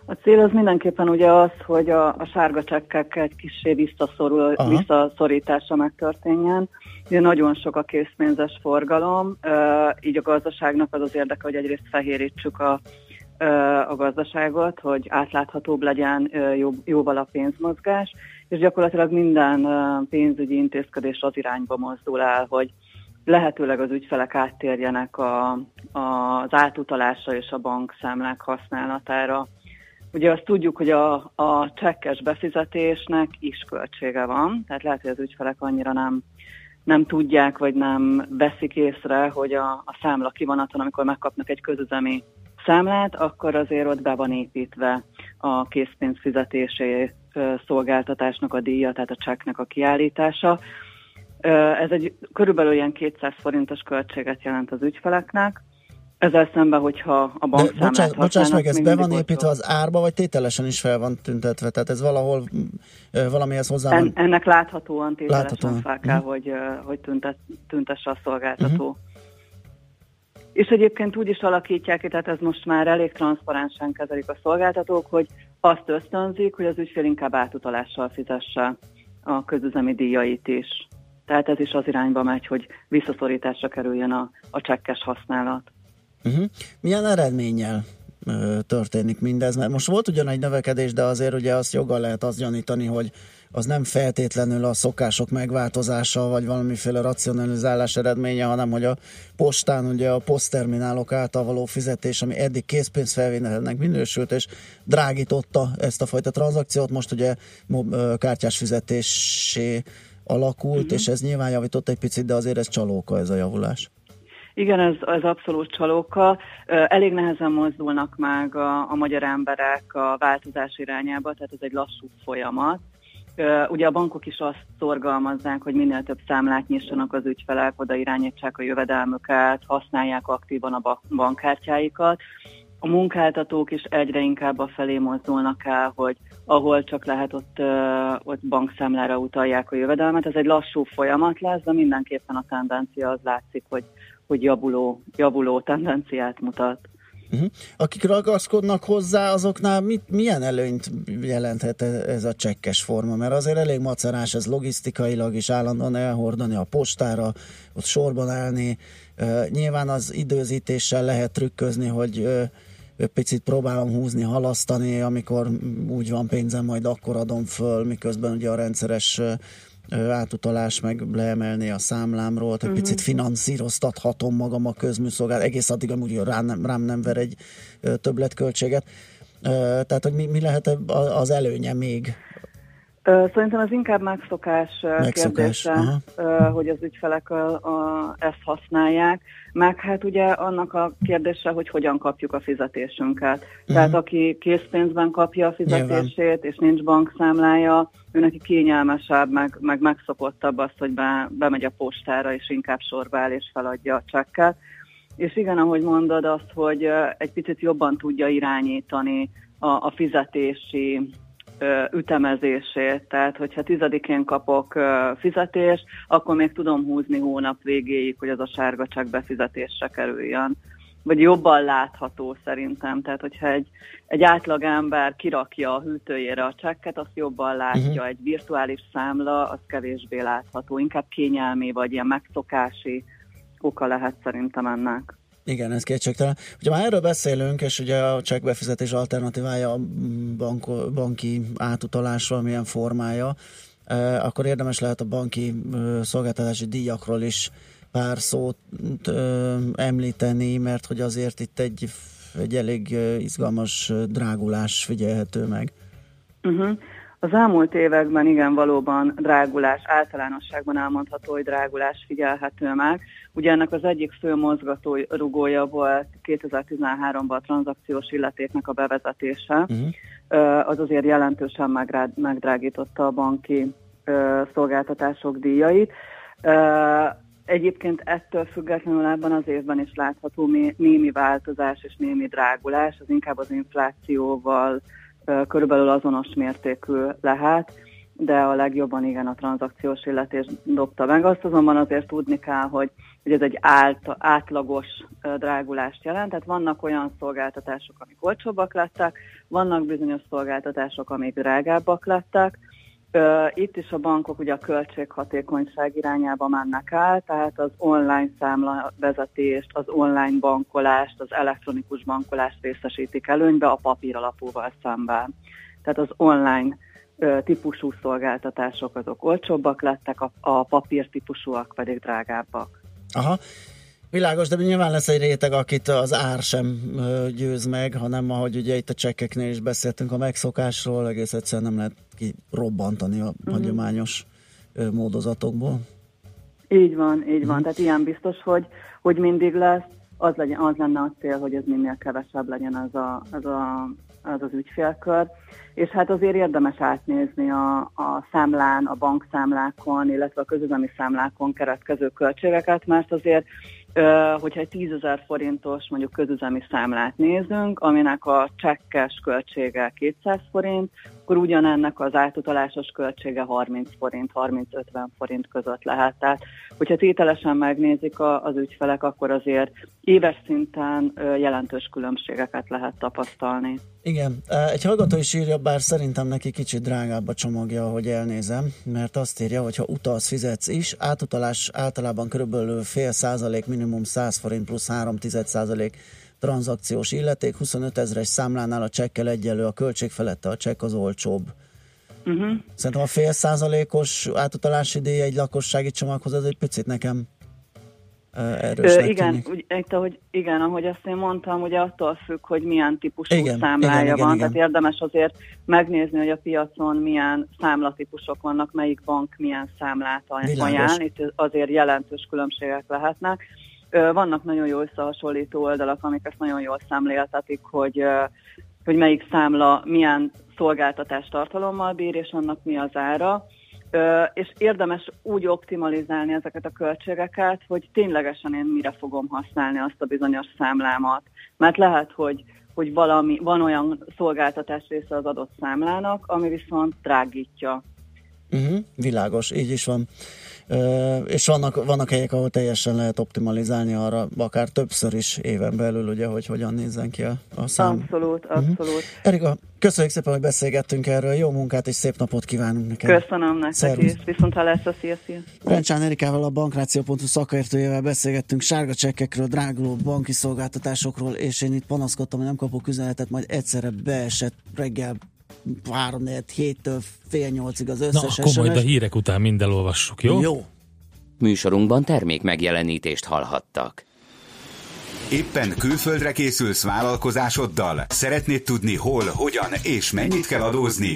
A cél az mindenképpen ugye az, hogy a, a sárga csekkek egy kicsi visszaszorul, Aha. visszaszorítása megtörténjen. Ugye nagyon sok a készpénzes forgalom, így a gazdaságnak az az érdeke, hogy egyrészt fehérítsük a, a gazdaságot, hogy átláthatóbb legyen jó, jóval a pénzmozgás, és gyakorlatilag minden pénzügyi intézkedés az irányba mozdul el, hogy lehetőleg az ügyfelek áttérjenek a, az átutalásra és a bankszámlák használatára. Ugye azt tudjuk, hogy a, a csekkes befizetésnek is költsége van, tehát lehet, hogy az ügyfelek annyira nem, nem tudják, vagy nem veszik észre, hogy a, a számla kivonaton, amikor megkapnak egy közüzemi számlát, akkor azért ott be van építve a készpénz fizetési ö, szolgáltatásnak a díja, tehát a csekknek a kiállítása. Ez egy körülbelül ilyen 200 forintos költséget jelent az ügyfeleknek. Ezzel szemben, hogyha a De bankszámlát bocsáss, meg, ez be van építve az árba, vagy tételesen is fel van tüntetve? Tehát ez valahol valamihez hozzá En, ennek láthatóan tételesen Láthatóan, fel kell, mhm. hogy, hogy tüntet, tüntesse a szolgáltató. És egyébként úgy is alakítják tehát ez most már elég transzparensen kezelik a szolgáltatók, hogy azt ösztönzik, hogy az ügyfél inkább átutalással fizesse a közüzemi díjait is. Tehát ez is az irányba megy, hogy visszaszorításra kerüljön a, a csekkes használat. Uh-huh. Milyen eredménnyel ö, történik mindez? Mert most volt ugyan egy növekedés, de azért ugye azt joggal lehet azt gyanítani, hogy az nem feltétlenül a szokások megváltozása, vagy valamiféle racionalizálás eredménye, hanem hogy a postán ugye a posztterminálok által való fizetés, ami eddig készpénzfelvételnek minősült, és drágította ezt a fajta tranzakciót, most ugye kártyás fizetésé alakult, uh-huh. és ez nyilván javított egy picit, de azért ez csalóka ez a javulás. Igen, ez, ez abszolút csalóka. Elég nehezen mozdulnak meg a, a magyar emberek a változás irányába, tehát ez egy lassú folyamat. Ugye a bankok is azt szorgalmazzák, hogy minél több számlát nyissanak az ügyfelek, oda irányítsák a jövedelmüket, használják aktívan a ba- bankkártyáikat. A munkáltatók is egyre inkább a felé mozdulnak el, hogy ahol csak lehet, ott, ott bankszámlára utalják a jövedelmet. Ez egy lassú folyamat lesz, de mindenképpen a tendencia az látszik, hogy, hogy javuló, javuló tendenciát mutat. Uh-huh. Akik ragaszkodnak hozzá, azoknál mit, milyen előnyt jelenthet e- ez a csekkes forma? Mert azért elég macerás ez logisztikailag is állandóan elhordani a postára, ott sorban állni. Uh, nyilván az időzítéssel lehet trükközni, hogy uh, picit próbálom húzni, halasztani, amikor úgy van pénzem, majd akkor adom föl, miközben ugye a rendszeres átutalás meg leemelni a számlámról, tehát Mhm. picit finanszíroztathatom magam a közműszolgálat, egész addig amúgy rám nem, rám nem ver egy többletköltséget. Tehát, hogy mi, mi lehet az előnye még? Szerintem ez inkább megszokás, Megszokás, kérdése, aha. hogy az ügyfelek a, a, ezt használják. Meg hát ugye annak a kérdése, hogy hogyan kapjuk a fizetésünket. Tehát aki készpénzben kapja a fizetését, és nincs bankszámlája, ő neki kényelmesebb, meg, meg megszokottabb az, hogy be, bemegy a postára, és inkább sorba áll, és feladja a csekket. És igen, ahogy mondod, azt, hogy egy picit jobban tudja irányítani a, a fizetési ütemezését. Tehát, hogyha tizedikén kapok fizetést, akkor még tudom húzni hónap végéig, hogy az a sárga csak befizetésre kerüljön. Vagy jobban látható szerintem. Tehát, hogyha egy, egy átlagember kirakja a hűtőjére a csekket, azt jobban látja. Uh-huh. Egy virtuális számla, az kevésbé látható. Inkább kényelmi, vagy ilyen megszokási oka lehet szerintem ennek. Igen, ez kétségtelen. Ugye már erről beszélünk, és ugye a csekkbefizetés alternatívája a banko, banki átutalás valamilyen formája, eh, akkor érdemes lehet a banki szolgáltatási díjakról is pár szót említeni, mert hogy azért itt egy, egy elég izgalmas drágulás figyelhető meg. Uh-huh. Az elmúlt években igen valóban drágulás, általánosságban elmondható, hogy drágulás figyelhető meg. Ugye ennek az egyik fő mozgató rugója volt 2013-ban a tranzakciós illetéknek a bevezetése. Uh-huh. Az azért jelentősen megdrágította a banki szolgáltatások díjait. Egyébként ettől függetlenül ebben az évben is látható né- némi változás és némi drágulás, az inkább az inflációval körülbelül azonos mértékű lehet, de a legjobban igen a tranzakciós illetés dobta meg. Azt azonban azért tudni kell, hogy, hogy ez egy ált, átlagos drágulást jelent, tehát vannak olyan szolgáltatások, amik olcsóbbak lettek, vannak bizonyos szolgáltatások, amik drágábbak lettek, Itt is a bankok ugye a költséghatékonyság irányába mennek el, tehát az online számla vezetést, az online bankolást, az elektronikus bankolást részesítik előnybe a papír alapúval szemben. Tehát az online típusú szolgáltatások azok olcsóbbak lettek, a, a papír típusúak pedig drágábbak. Aha. Világos, de nyilván lesz egy réteg, akit az ár sem győz meg, hanem ahogy ugye itt a csekkeknél is beszéltünk a megszokásról, egész egyszerűen nem lehet kirobbantani a uh-huh. hagyományos módozatokból. Így van, így van. Tehát ilyen biztos, hogy, hogy mindig lesz. Az, legyen, az lenne a cél, hogy ez minél kevesebb legyen az a, az, a, az, az ügyfélkör. És hát azért érdemes átnézni a, a számlán, a bankszámlákon, illetve a közüzemi számlákon keretkező költségeket, mert azért hogyha egy 10 ezer forintos mondjuk közüzemi számlát nézünk, aminek a csekkes költsége 200 forint, akkor ugyanennek az átutalásos költsége 30 forint, 30-50 forint között lehet. Tehát, hogyha tételesen megnézik a, az ügyfelek, akkor azért éves szinten jelentős különbségeket lehet tapasztalni. Igen, egy hallgató is írja, bár szerintem neki kicsit drágább a csomagja, ahogy elnézem, mert azt írja, hogy ha utalsz, fizetsz is, átutalás általában körülbelül fél százalék, minimum 100 forint plusz 3 tized százalék tranzakciós illeték, 25 ezres számlánál a csekkel egyelő, a költség felette a csekk az olcsóbb. Uh-huh. Szerintem a fél százalékos átutalási díj egy lakossági csomaghoz, ez egy picit nekem erősnek igen, úgy, itt, ahogy, igen, ahogy azt én mondtam, ugye attól függ, hogy milyen típusú Igen, számlája igen, igen, van, igen. tehát érdemes azért megnézni, hogy a piacon milyen számlatípusok vannak, melyik bank milyen számlát aj- Világos. ajánl, itt azért jelentős különbségek lehetnek. Vannak nagyon jó összehasonlító oldalak, amik ezt nagyon jól szemléltetik, hogy, hogy melyik számla milyen szolgáltatás tartalommal bír, és annak mi az ára. És érdemes úgy optimalizálni ezeket a költségeket, hogy ténylegesen én mire fogom használni azt a bizonyos számlámat. Mert lehet, hogy, hogy valami, van olyan szolgáltatás része az adott számlának, ami viszont drágítja. Uh-huh, világos, így is van. És vannak, vannak helyek, ahol teljesen lehet optimalizálni arra, akár többször is éven belül, ugye, hogy hogyan nézzen ki a, a szám. Abszolút, abszolút. Erika, köszönjük szépen, hogy beszélgettünk erről, jó munkát és szép napot kívánunk neked. Köszönöm nektek Szervusz. is. Viszont ha lesz a szia, szia. Rencsán Erikával a bankráció.hu szakértőjével beszélgettünk sárga csekkekről, dráguló banki szolgáltatásokról, és én itt panaszkodtam, hogy nem kapok üzenetet, majd egyszerre beesett reggel 3 héttől fél nyolcig az Na, összes akkor majd a hírek után mind elolvassuk, jó? Jó. Műsorunkban termék megjelenítést hallhattak. Éppen külföldre készülsz vállalkozásoddal? Szeretnéd tudni hol, hogyan és mennyit kell adózni?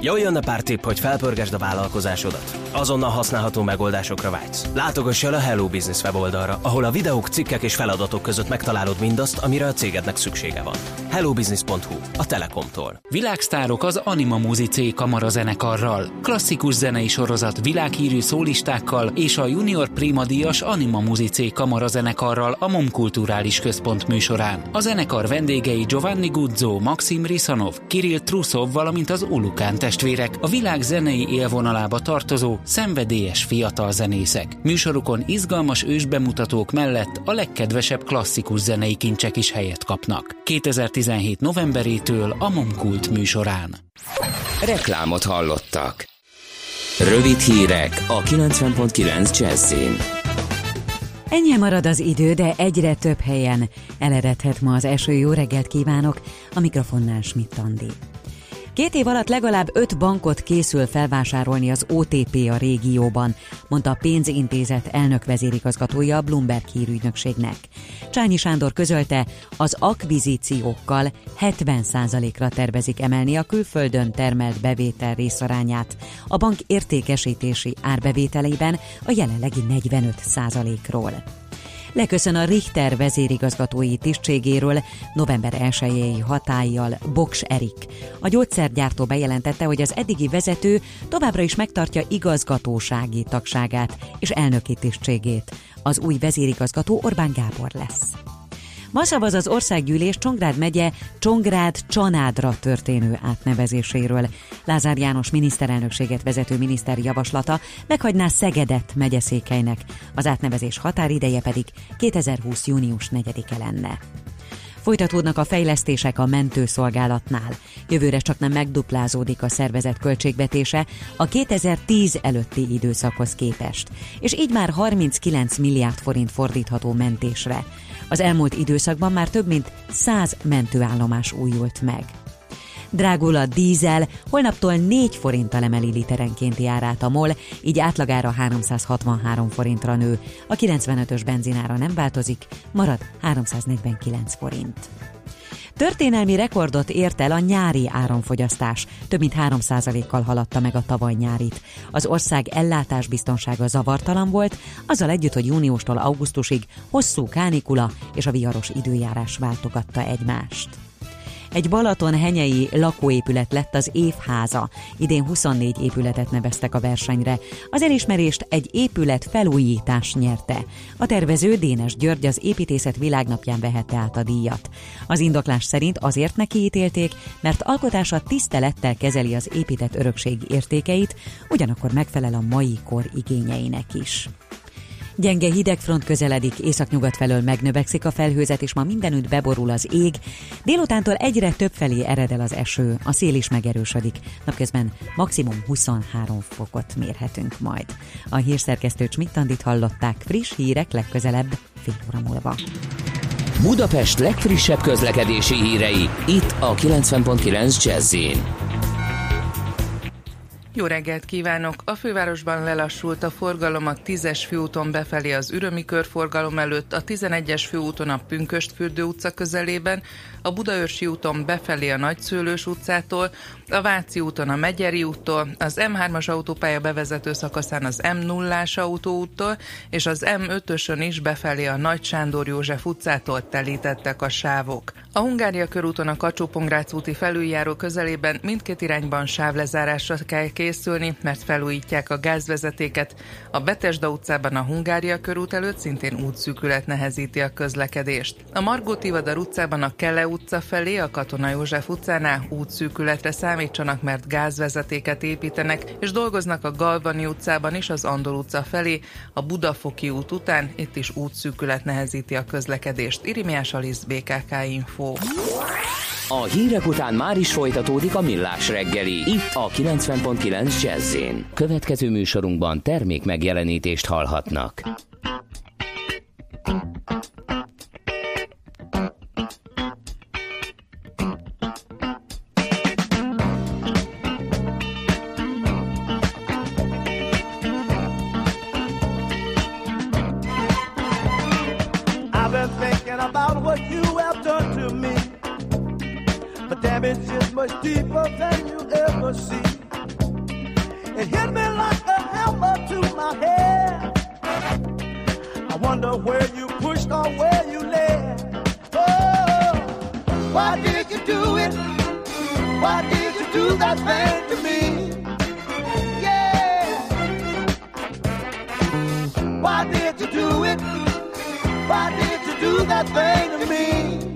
Jól jönne pár tipp, hogy felpörgesd a vállalkozásodat. Azonnal használható megoldásokra vágysz. Látogass el a Hello Business weboldalra, ahol a videók, cikkek és feladatok között megtalálod mindazt, amire a cégednek szüksége van. hellobusiness.hu, a Telekomtól. Világsztárok az Anima Muzice Kamara zenekarral, klasszikus zenei sorozat világhírű szólistákkal és a Junior Prima díjas Anima Muzice Kamara zenekarral a MOM Kulturális Központ műsorán. A zenekar vendégei Giovanni Guzzo, Maxim Risanov, Kirill Trusov, valamint az Ulukán testvérek, a világ zenei élvonalába tartozó szenvedélyes fiatal zenészek. Műsorukon izgalmas ősbemutatók mellett a legkedvesebb klasszikus zenei kincsek is helyet kapnak. 2017 novemberétől a Momkult műsorán. Reklámot hallottak. Rövid hírek a 90.9 Jazzin. Ennyi marad az idő, de egyre több helyen eleredhet ma az eső. Jó reggelt kívánok! A mikrofonnál Schmidt Andi. Két év alatt legalább öt bankot készül felvásárolni az OTP a régióban, mondta a pénzintézet elnök vezérigazgatója a Bloomberg hírügynökségnek. Csányi Sándor közölte, az akvizíciókkal 70%-ra tervezik emelni a külföldön termelt bevétel részarányát, a bank értékesítési árbevételeiben a jelenlegi 45%-ról. Leköszön a Richter vezérigazgatói tisztségéről november 1 hatállyal Boks Erik. A gyógyszergyártó bejelentette, hogy az eddigi vezető továbbra is megtartja igazgatósági tagságát és elnöki tisztségét. Az új vezérigazgató Orbán Gábor lesz. Ma szavaz az országgyűlés Csongrád megye Csongrád Csanádra történő átnevezéséről. Lázár János miniszterelnökséget vezető miniszter javaslata meghagyná Szegedet megyeszékelynek, az átnevezés határideje pedig 2020. június 4-e lenne. Folytatódnak a fejlesztések a mentőszolgálatnál. Jövőre csak nem megduplázódik a szervezet költségvetése a 2010 előtti időszakhoz képest, és így már 39 milliárd forint fordítható mentésre. Az elmúlt időszakban már több mint 100 mentőállomás újult meg. Drágul a dízel, holnaptól 4 forinttal emeli literenkénti árát a MOL, így átlagára 363 forintra nő. A 95-ös benzinára nem változik, marad 349 forint. Történelmi rekordot ért el a nyári áramfogyasztás. Több mint 3%-kal haladta meg a tavaly nyárit. Az ország ellátásbiztonsága zavartalan volt, azzal együtt, hogy júniustól augusztusig hosszú kánikula és a viharos időjárás váltogatta egymást. Egy Balaton henyei lakóépület lett az évháza. Idén 24 épületet neveztek a versenyre. Az elismerést egy épület felújítás nyerte. A tervező Dénes György az építészet világnapján vehette át a díjat. Az indoklás szerint azért neki ítélték, mert alkotása tisztelettel kezeli az épített örökség értékeit, ugyanakkor megfelel a mai kor igényeinek is. Gyenge hidegfront közeledik, északnyugat felől megnövekszik a felhőzet, és ma mindenütt beborul az ég. Délutántól egyre több felé ered el az eső, a szél is megerősödik. Napközben maximum 23 fokot mérhetünk majd. A hírszerkesztő Csmittandit hallották, friss hírek legközelebb fél óra múlva. Budapest legfrissebb közlekedési hírei, itt a 90.9 jazz Jó reggelt kívánok! A fővárosban lelassult a forgalom a 10-es főúton befelé az Ürömi körforgalom előtt, a 11-es főúton a Pünköstfürdő utca közelében, a Budaörsi úton befelé a Nagyszőlős utcától, a Váci úton a Megyeri úttól, az M3-as autópálya bevezető szakaszán az M0-ás autóúttól, és az M5-ösön is befelé a Nagy Sándor József utcától telítettek a sávok. A Hungária körúton a kacsó úti felüljáró közelében mindkét irányban sávlezárásra kell készülni, mert felújítják a gázvezetéket. A Betesda utcában a Hungária körút előtt szintén útszűkület nehezíti a közlekedést. A Margó Tivadar utcában a Kele utca felé, a Katona József utcánál útszűkületre számítsanak, mert gázvezetéket építenek, és dolgoznak a Galvani utcában is az Andor utca felé, a Budafoki út után, itt is útszűkület nehezíti a közlekedést. Irimiás Alisz, BKK Info. A hírek után már is folytatódik a millás reggeli, itt a 90.9 jazz Következő műsorunkban termék megjelenítést hallhatnak. Much deeper than you ever see. It hit me like a hammer to my head. I wonder where you pushed or where you led. Oh, why did you do it? Why did you do that thing to me? Yeah. Why did you do it? Why did you do that thing to me?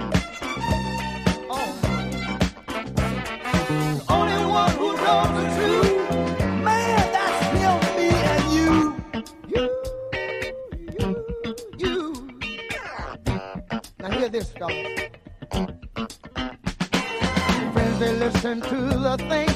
Listen to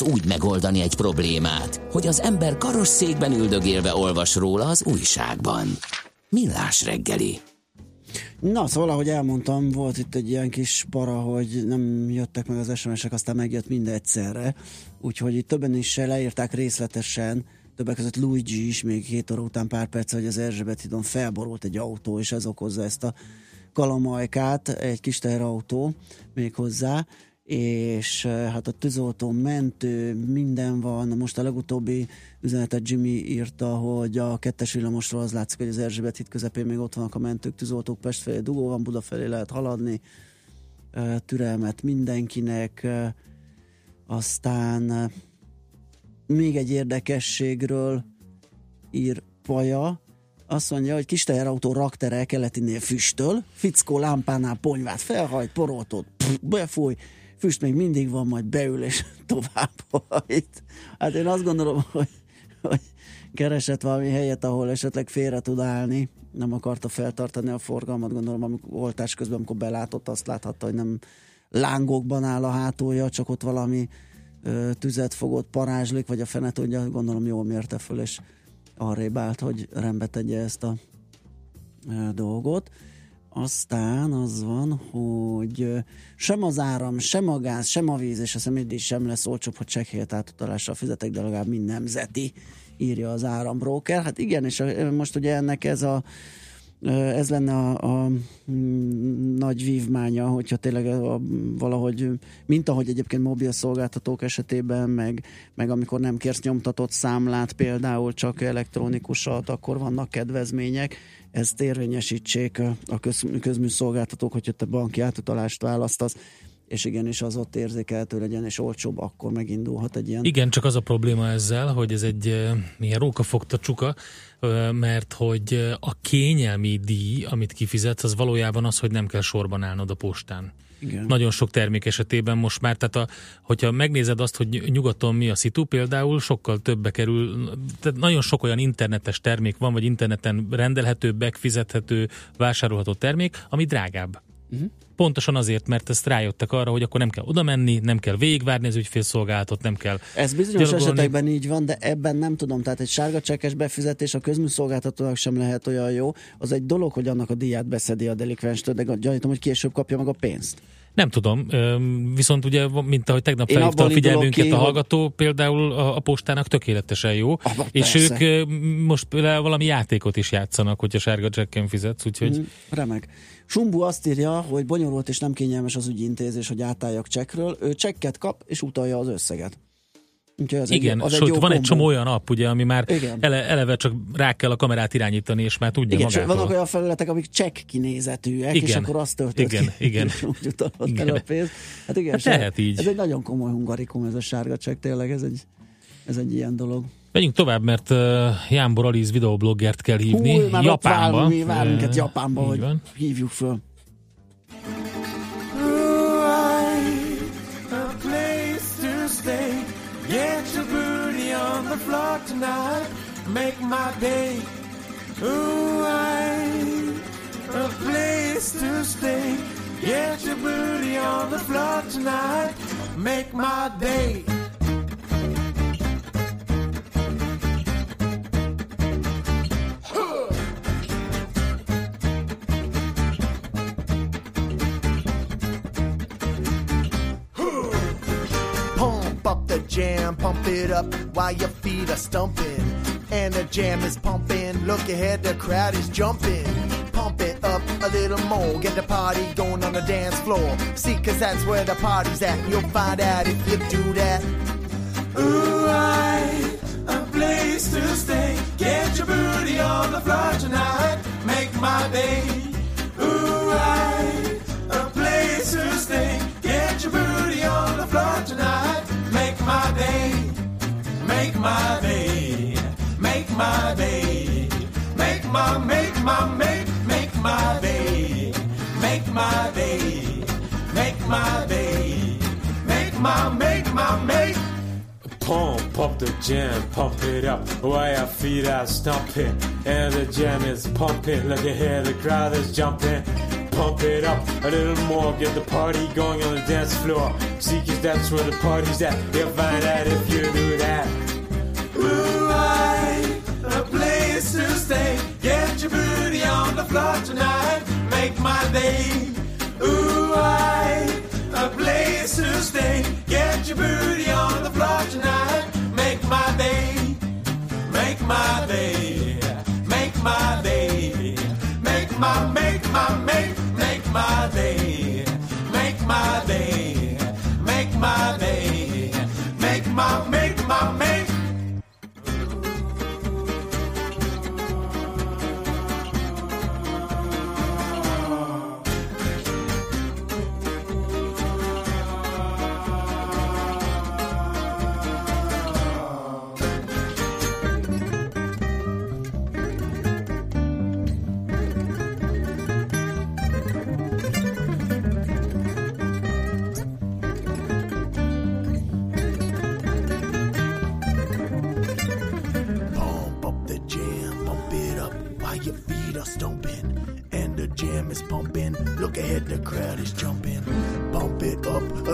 lehet úgy megoldani egy problémát, hogy az ember karosszékben üldögélve olvas róla az újságban. Millás reggeli. Na, szóval, ahogy elmondtam, volt itt egy ilyen kis para, hogy nem jöttek meg az SMS-ek, aztán megjött mind egyszerre. Úgyhogy itt többen is leírták részletesen, többek között Luigi is még két óra után pár perc, hogy az Erzsébet hídon felborult egy autó, és ez okozza ezt a kalamajkát, egy kis teherautó még hozzá, és hát a tűzoltó mentő, minden van. Most a legutóbbi üzenetet Jimmy írta, hogy a kettes villamosról az látszik, hogy az Erzsébet híd közepén még ott vannak a mentők, tűzoltók, Pest felé dugó van, Buda felé lehet haladni, türelmet mindenkinek, aztán még egy érdekességről ír Paja, azt mondja, hogy kis teherautó raktere keletinél füstöl, fickó lámpánál ponyvát felhajt, poroltot pff, befúj, füst még mindig van, majd beül és tovább hajt. Hát én azt gondolom, hogy, hogy keresett valami helyet, ahol esetleg félre tud állni, nem akarta feltartani a forgalmat, gondolom, amikor oltás közben, amikor belátott, azt láthatta, hogy nem lángokban áll a hátulja, csak ott valami ö, tüzet fogott, parázslik, vagy a fene tudja, gondolom jól mérte föl, és arrébb állt, hogy rendbe tegye ezt a ö, dolgot. Aztán az van, hogy sem az áram, sem a gáz, sem a víz és a személydíj sem lesz olcsóbb, hogy csekk helyett átutalással fizetek, de legalább mind nemzeti, írja az árambróker. Hát igen, és most ugye ennek ez a ez lenne a, a nagy vívmánya, hogyha tényleg a, valahogy, mint ahogy egyébként mobil szolgáltatók esetében, meg, meg amikor nem kérsz nyomtatott számlát, például csak elektronikusat, akkor vannak kedvezmények, ezt érvényesítsék a- köz, közműszolgáltatók, hogyha te banki átutalást választasz, és igenis az ott érzékelhető legyen, és olcsóbb, akkor megindulhat egy ilyen Igen, csak az a probléma ezzel, hogy ez egy eh, milyen rókafogta csuka, eh, mert hogy eh, a kényelmi díj, amit kifizetsz, az valójában az, hogy nem kell sorban állnod a postán. Igen. Nagyon sok termék esetében most már, tehát a, hogyha megnézed azt, hogy nyugaton mi a szitu, például sokkal többbe kerül, tehát nagyon sok olyan internetes termék van, vagy interneten rendelhető, megfizethető, vásárolható termék, ami drágább. Mhm. Pontosan azért, mert ezt rájöttek arra, hogy akkor nem kell oda menni, nem kell végigvárni az ügyfélszolgálatot, nem kell Ez bizonyos gyalogolni. esetekben így van, de ebben nem tudom. Tehát egy sárga csekkes befizetés a közműszolgáltatónak sem lehet olyan jó. Az egy dolog, hogy annak a díját beszedi a delikvenstől, de gyanítom, hogy később kapja meg a pénzt. Nem tudom, viszont ugye, mint ahogy tegnap felhívta a figyelmünket ki, a hogy- hallgató, például a, a postának tökéletesen jó, és persze. ők most például valami játékot is játszanak, hogyha sárga jacken fizetsz, úgyhogy Mm, remek. Sumbu azt írja, hogy bonyolult és nem kényelmes az ügyintézés, hogy átálljak csekről. Ő csekket kap és utalja az összeget. Úgyhogy az igen, egy, az sőt, egy jó van egy csomó olyan app, ugye, ami már Igen. ele, eleve csak rá kell a kamerát irányítani, és már tudja Igen, magától. vannak olyan felületek, amik csekk kinézetűek, és Igen. akkor azt töltött Igen, ki, igen. és úgy utalod el a pénzt. Hát igen, Hát se- így. Ez egy nagyon komoly hungarikum, ez a sárga csekk, tényleg, ez egy, ez egy ilyen dolog. Menjünk tovább, mert uh, Jánbor Aliz videobloggert kell hívni. Hú, már ott Japánba. várunk, várunk minket Japánba, hogy van. hívjuk föl. Make my day. Ooh, I a place to stay. Get your booty on the floor tonight. Make my day. The jam, pump it up while your feet are stumping. And the jam is pumping. Look ahead, the crowd is jumping. Pump it up a little more. Get the party going on the dance floor. See, cause that's where the party's at. You'll find out if you do that. Ooh, I a place to stay. Get your booty on the floor tonight. Make my day. Ooh, I a place to stay. Get your booty on the floor tonight. Make my day. Make my day. Make my day. Make my make my make make my day. Make my day. Make my day. Make my make my make Pump up the jam, pump it up while your feet are stomping. And the jam is pumping, look at here, the crowd is jumping. Pump it up a little more, get the party going on the dance floor. See, cause that's where the party's at. You'll find out if you do that. Ooh, I, a place to stay. Get your booty on the floor tonight. Make my day. Ooh, I, a place to stay. Get your booty on the floor tonight. Make my day. Make my day. Make my day. Make my, make my, make, make my day. Make my day. Make my day.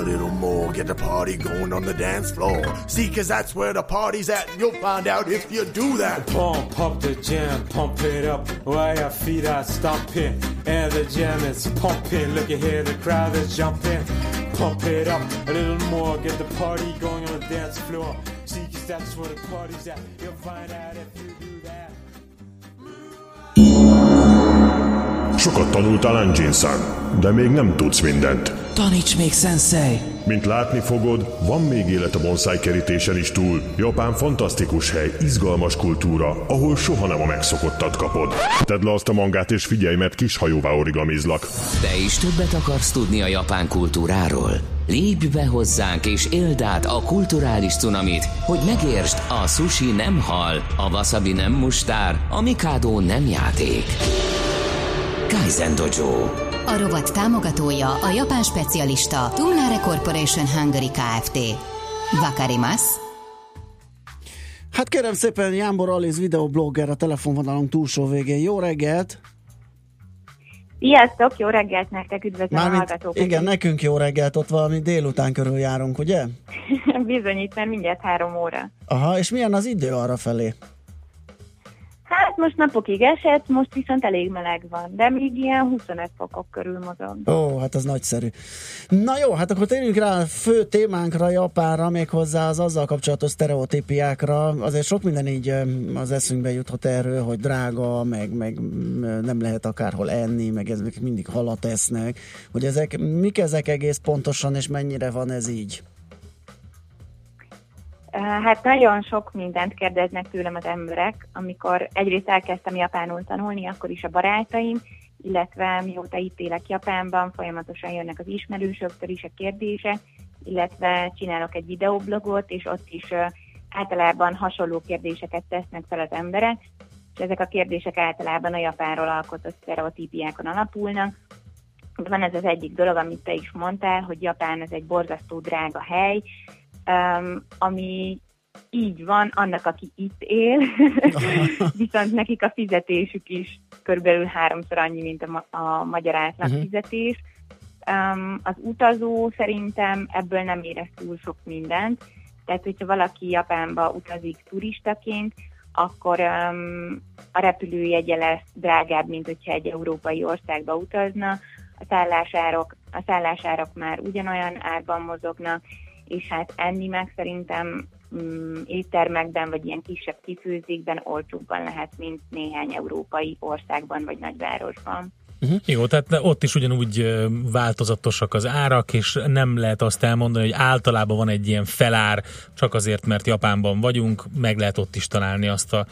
Little more, get the party going on the dance floor. See, cause that's where the party's at, and you'll find out if you do that. Pump up the jam, pump it up while your feet are stomping. And the jam is pumping, look ahead, the crowd is jumping. Pump it up a little more, get the party going on the dance floor. See, cause that's where the party's at. You'll find out if you do that. Sokat tanultál engine de még nem tudsz mindent. Taníts még, sensei! Mint látni fogod, van még élet a bonsai kerítésen is túl. Japán fantasztikus hely, izgalmas kultúra, ahol soha nem a megszokottat kapod. Tedd le azt a mangát és figyelj, mert kis hajóvá origamizlak. Te is többet akarsz tudni a japán kultúráról? Lépj be hozzánk és éld át a kulturális cunamit, hogy megértsd, a sushi nem hal, a wasabi nem mustár, a mikado nem játék. Kaizen Dojo. A rovat támogatója a japán specialista Tumnare Corporation Hungary Kft. Vakarimasu. Hát kérem szépen, Jánbor Aliz videoblogger a telefonvonalunk túlsó végén. Jó reggelt! Sziasztok, jó reggelt nektek, üdvözlöm a Mármint, hallgatókat. igen, nekünk jó reggelt, ott valami délután körül járunk, ugye? Bizony, itt már mindjárt három óra. Aha, és milyen az idő arra felé? Hát most napokig esett, most viszont elég meleg van, de még ilyen 25 fokok körül mozog. Ó, hát az nagyszerű. Na jó, hát akkor térjünk rá a fő témánkra, Japánra, méghozzá az azzal kapcsolatos sztereotípiákra. Azért sok minden így az eszünkbe juthat erről, hogy drága, meg, meg nem lehet akárhol enni, meg ezek mindig halat esznek. Hogy ezek, mik ezek egész pontosan, és mennyire van ez így? Hát nagyon sok mindent kérdeznek tőlem az emberek, amikor egyrészt elkezdtem japánul tanulni, akkor is a barátaim, illetve mióta itt élek Japánban, folyamatosan jönnek az ismerősöktől is a kérdések, illetve csinálok egy videoblogot, és ott is általában hasonló kérdéseket tesznek fel az emberek, és ezek a kérdések általában a Japánról alkotott sztereotípiákon alapulnak. Van ez az egyik dolog, amit te is mondtál, hogy Japán ez egy borzasztó drága hely, um, ami így van annak, aki itt él, viszont nekik a fizetésük is körülbelül háromszor annyi, mint a, ma- a magyar átlag Mhm. fizetés. Um, az utazó szerintem ebből nem érez túl sok mindent, tehát hogyha valaki Japánba utazik turistaként, akkor um, a repülőjegye lesz drágább, mint hogyha egy európai országba utazna, a szállásárok, a szállásárak már ugyanolyan árban mozognak, és hát enni meg szerintem mm, éttermekben, vagy ilyen kisebb kifőzékben olcsóbban lehet, mint néhány európai országban, vagy nagyvárosban. Uh-huh. Jó, tehát ott is ugyanúgy változatosak az árak, és nem lehet azt elmondani, hogy általában van egy ilyen felár, csak azért, mert Japánban vagyunk, meg lehet ott is találni azt a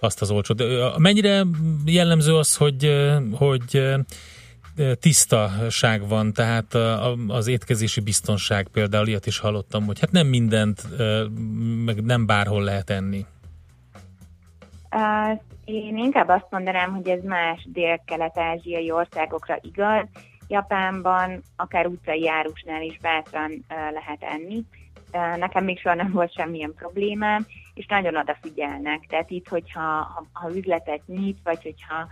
azt az olcsót. Mennyire jellemző az, hogy, hogy tisztaság van, tehát az étkezési biztonság például, ilyet is hallottam, hogy hát nem mindent, meg nem bárhol lehet enni. Én inkább azt mondanám, hogy ez más dél-kelet-ázsiai országokra igaz. Japánban akár utcai árusnál is bátran lehet enni. Nekem még soha nem volt semmilyen problémám, és nagyon odafigyelnek. Tehát itt, hogyha ha, ha üzletet nyit, vagy hogyha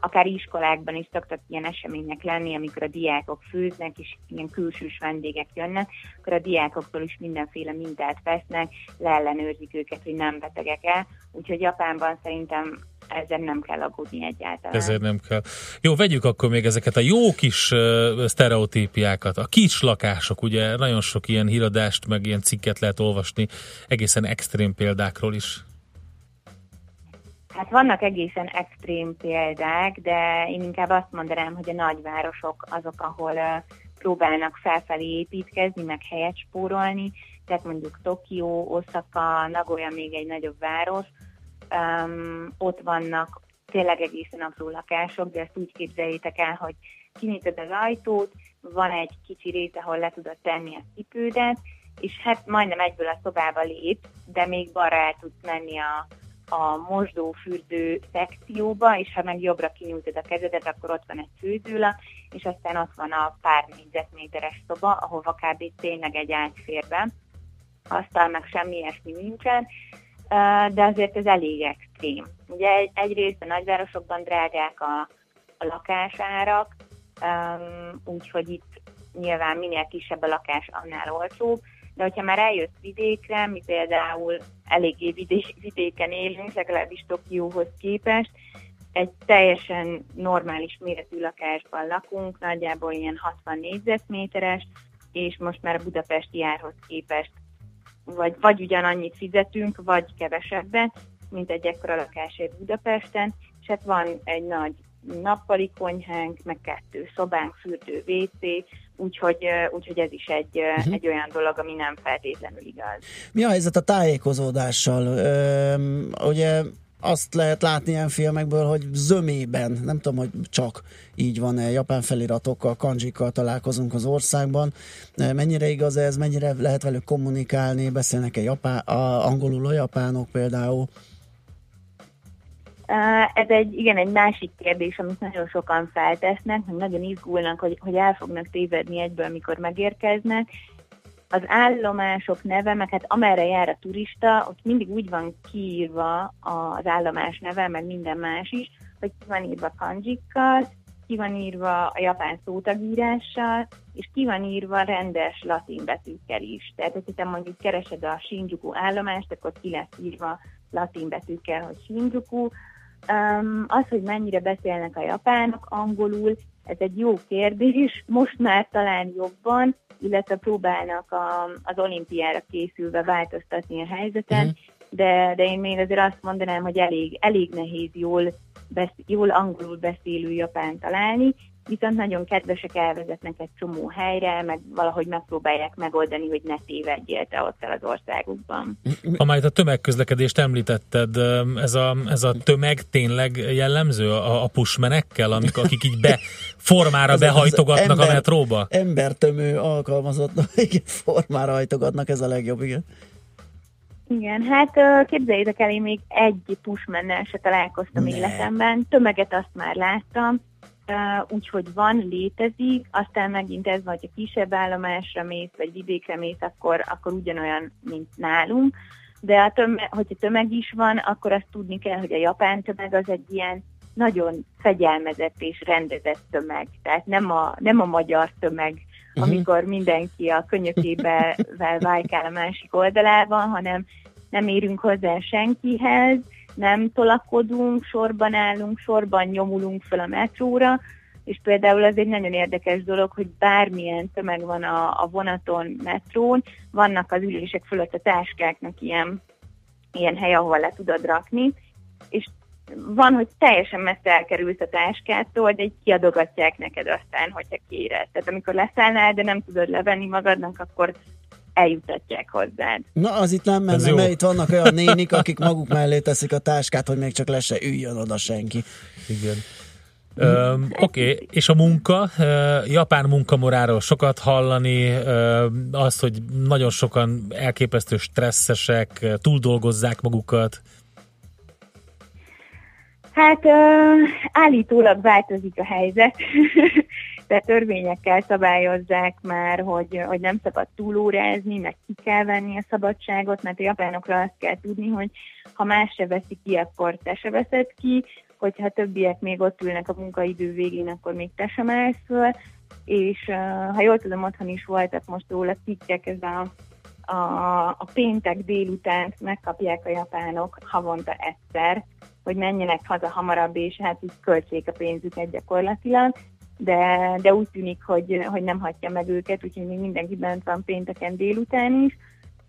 akár iskolákban is szoktak ilyen események lenni, amikor a diákok főznek, és ilyen külsős vendégek jönnek, akkor a diákoktól is mindenféle mintát vesznek, leellenőrzik őket, hogy nem betegek el. Úgyhogy Japánban szerintem ezzel nem kell aggódni egyáltalán. Ezért nem kell. Jó, vegyük akkor még ezeket a jó kis uh, sztereotípiákat. A kis lakások, ugye nagyon sok ilyen híradást, meg ilyen cikket lehet olvasni, egészen extrém példákról is. Hát vannak egészen extrém példák, de én inkább azt mondanám, hogy a nagyvárosok azok, ahol próbálnak felfelé építkezni, meg helyet spórolni, tehát mondjuk Tokió, Osaka, Nagoya még egy nagyobb város, um, ott vannak tényleg egészen apró lakások, de ezt úgy képzeljétek el, hogy kinyitod az ajtót, van egy kicsi rész, ahol le tudod tenni a cipődet, és hát majdnem egyből a szobába lép, de még balra el tudsz menni a, a mosdó-fürdő szekcióba, és ha meg jobbra kinyújtod a kezedet, akkor ott van egy főzőlap, és aztán ott van a pár négyzetméteres szoba, ahova kb. tényleg egy ágy fér be. Asztal meg semmi ilyesmi nincsen, de azért ez elég extrém. Ugye egy, egyrészt a nagyvárosokban drágák a, a lakásárak, úgyhogy itt nyilván minél kisebb a lakás, annál olcsóbb, de hogyha már eljössz vidékre, mi például eléggé vidé- vidéken élünk, legalábbis Tokióhoz képest, egy teljesen normális méretű lakásban lakunk, nagyjából ilyen 60 négyzetméteres, és most már a budapesti árhoz képest vagy, vagy ugyanannyit fizetünk, vagy kevesebbet, mint egy ekkora lakásért Budapesten, és hát van egy nagy nappali konyhánk, meg kettő szobánk, fürdő, WC, úgyhogy, ö, úgyhogy ez is egy, uh-huh. egy olyan dolog, ami nem feltétlenül igaz. Mi a helyzet a tájékozódással? Öm, ugye azt lehet látni ilyen filmekből, hogy zömében, nem tudom, hogy csak így van-e, japán feliratokkal, kanjikkal találkozunk az országban. Mennyire igaz ez, mennyire lehet velük kommunikálni, beszélnek-e japán, a, angolul a japánok például? Ez egy, igen, egy másik kérdés, amit nagyon sokan feltesznek, hogy nagyon izgulnak, hogy, hogy el fognak tévedni egyből, amikor megérkeznek. Az állomások neve, meg hát amerre jár a turista, ott mindig úgy van kiírva az állomás neve, meg minden más is, hogy ki van írva kanjikkal, ki van írva a japán szótagírással, és ki van írva rendes latin betűkkel is. Tehát, hogyha mondjuk keresed a Shinjuku állomást, akkor ki lesz írva latin betűkkel, hogy Shinjuku. Um, az, hogy mennyire beszélnek a japánok angolul, ez egy jó kérdés. Most már talán jobban, illetve próbálnak a, az olimpiára készülve változtatni a helyzeten, uh-huh. de, de én még azért azt mondanám, hogy elég, elég nehéz jól, besz, jól angolul beszélő japán találni, viszont nagyon kedvesek elvezetnek egy csomó helyre, meg valahogy megpróbálják megoldani, hogy ne tévedjél te ott el az országukban. Itt a tömegközlekedést említetted, ez a, ez a tömeg tényleg jellemző a, a pushmenekkel, amik, akik így be, formára Ez az behajtogatnak ember- a metróba? Embertömő alkalmazott, igen, formára hajtogatnak, ez a legjobb, igen. Igen, hát képzeljétek el, én még egy pushmennel se találkoztam Ne. életemben, tömeget azt már láttam, úgyhogy van, létezik, aztán megint ez vagy, ha kisebb állomásra mész, vagy vidékre mész, akkor, akkor ugyanolyan, mint nálunk, de a tömeg, hogyha tömeg is van, akkor azt tudni kell, hogy a japán tömeg az egy ilyen nagyon fegyelmezett és rendezett tömeg, tehát nem a, nem a magyar tömeg, Mhm. amikor mindenki a könyökébe vájkál a másik oldalában, hanem nem érünk hozzá senkihez, nem tolakodunk, sorban állunk, sorban nyomulunk fel a metróra, és például az egy nagyon érdekes dolog, hogy bármilyen tömeg van a, a vonaton, metrón, vannak az ülések fölött a táskáknak ilyen, ilyen hely, ahol le tudod rakni, és van, hogy teljesen messze elkerülsz a táskától, de így kiadogatják neked aztán, hogyha kéred. Tehát amikor leszállnál, de nem tudod levenni magadnak, akkor eljutatják hozzád. Na, az itt nem menne, mert itt vannak olyan nénik, akik maguk mellé teszik a táskát, hogy még csak le se üljön oda senki. Igen. Öm, Oké, okay. és a munka, ö, japán munkamoráról sokat hallani, ö, azt, hogy nagyon sokan elképesztő stresszesek, túldolgozzák magukat. Hát állítólag változik a helyzet, de törvényekkel szabályozzák már, hogy, hogy nem szabad túlórázni, meg ki kell venni a szabadságot, mert a japánokra azt kell tudni, hogy ha más se veszi ki, akkor te se veszed ki, hogyha többiek még ott ülnek a munkaidő végén, akkor még te sem állsz föl, és ha jól tudom, otthon is voltak most róla cikkek, ez a a, a péntek délutánt megkapják a japánok havonta egyszer, hogy menjenek haza hamarabb, és hát így költsék a pénzüket gyakorlatilag, de, de úgy tűnik, hogy, hogy nem hagyja meg őket, úgyhogy még mindenki bent van pénteken délután is,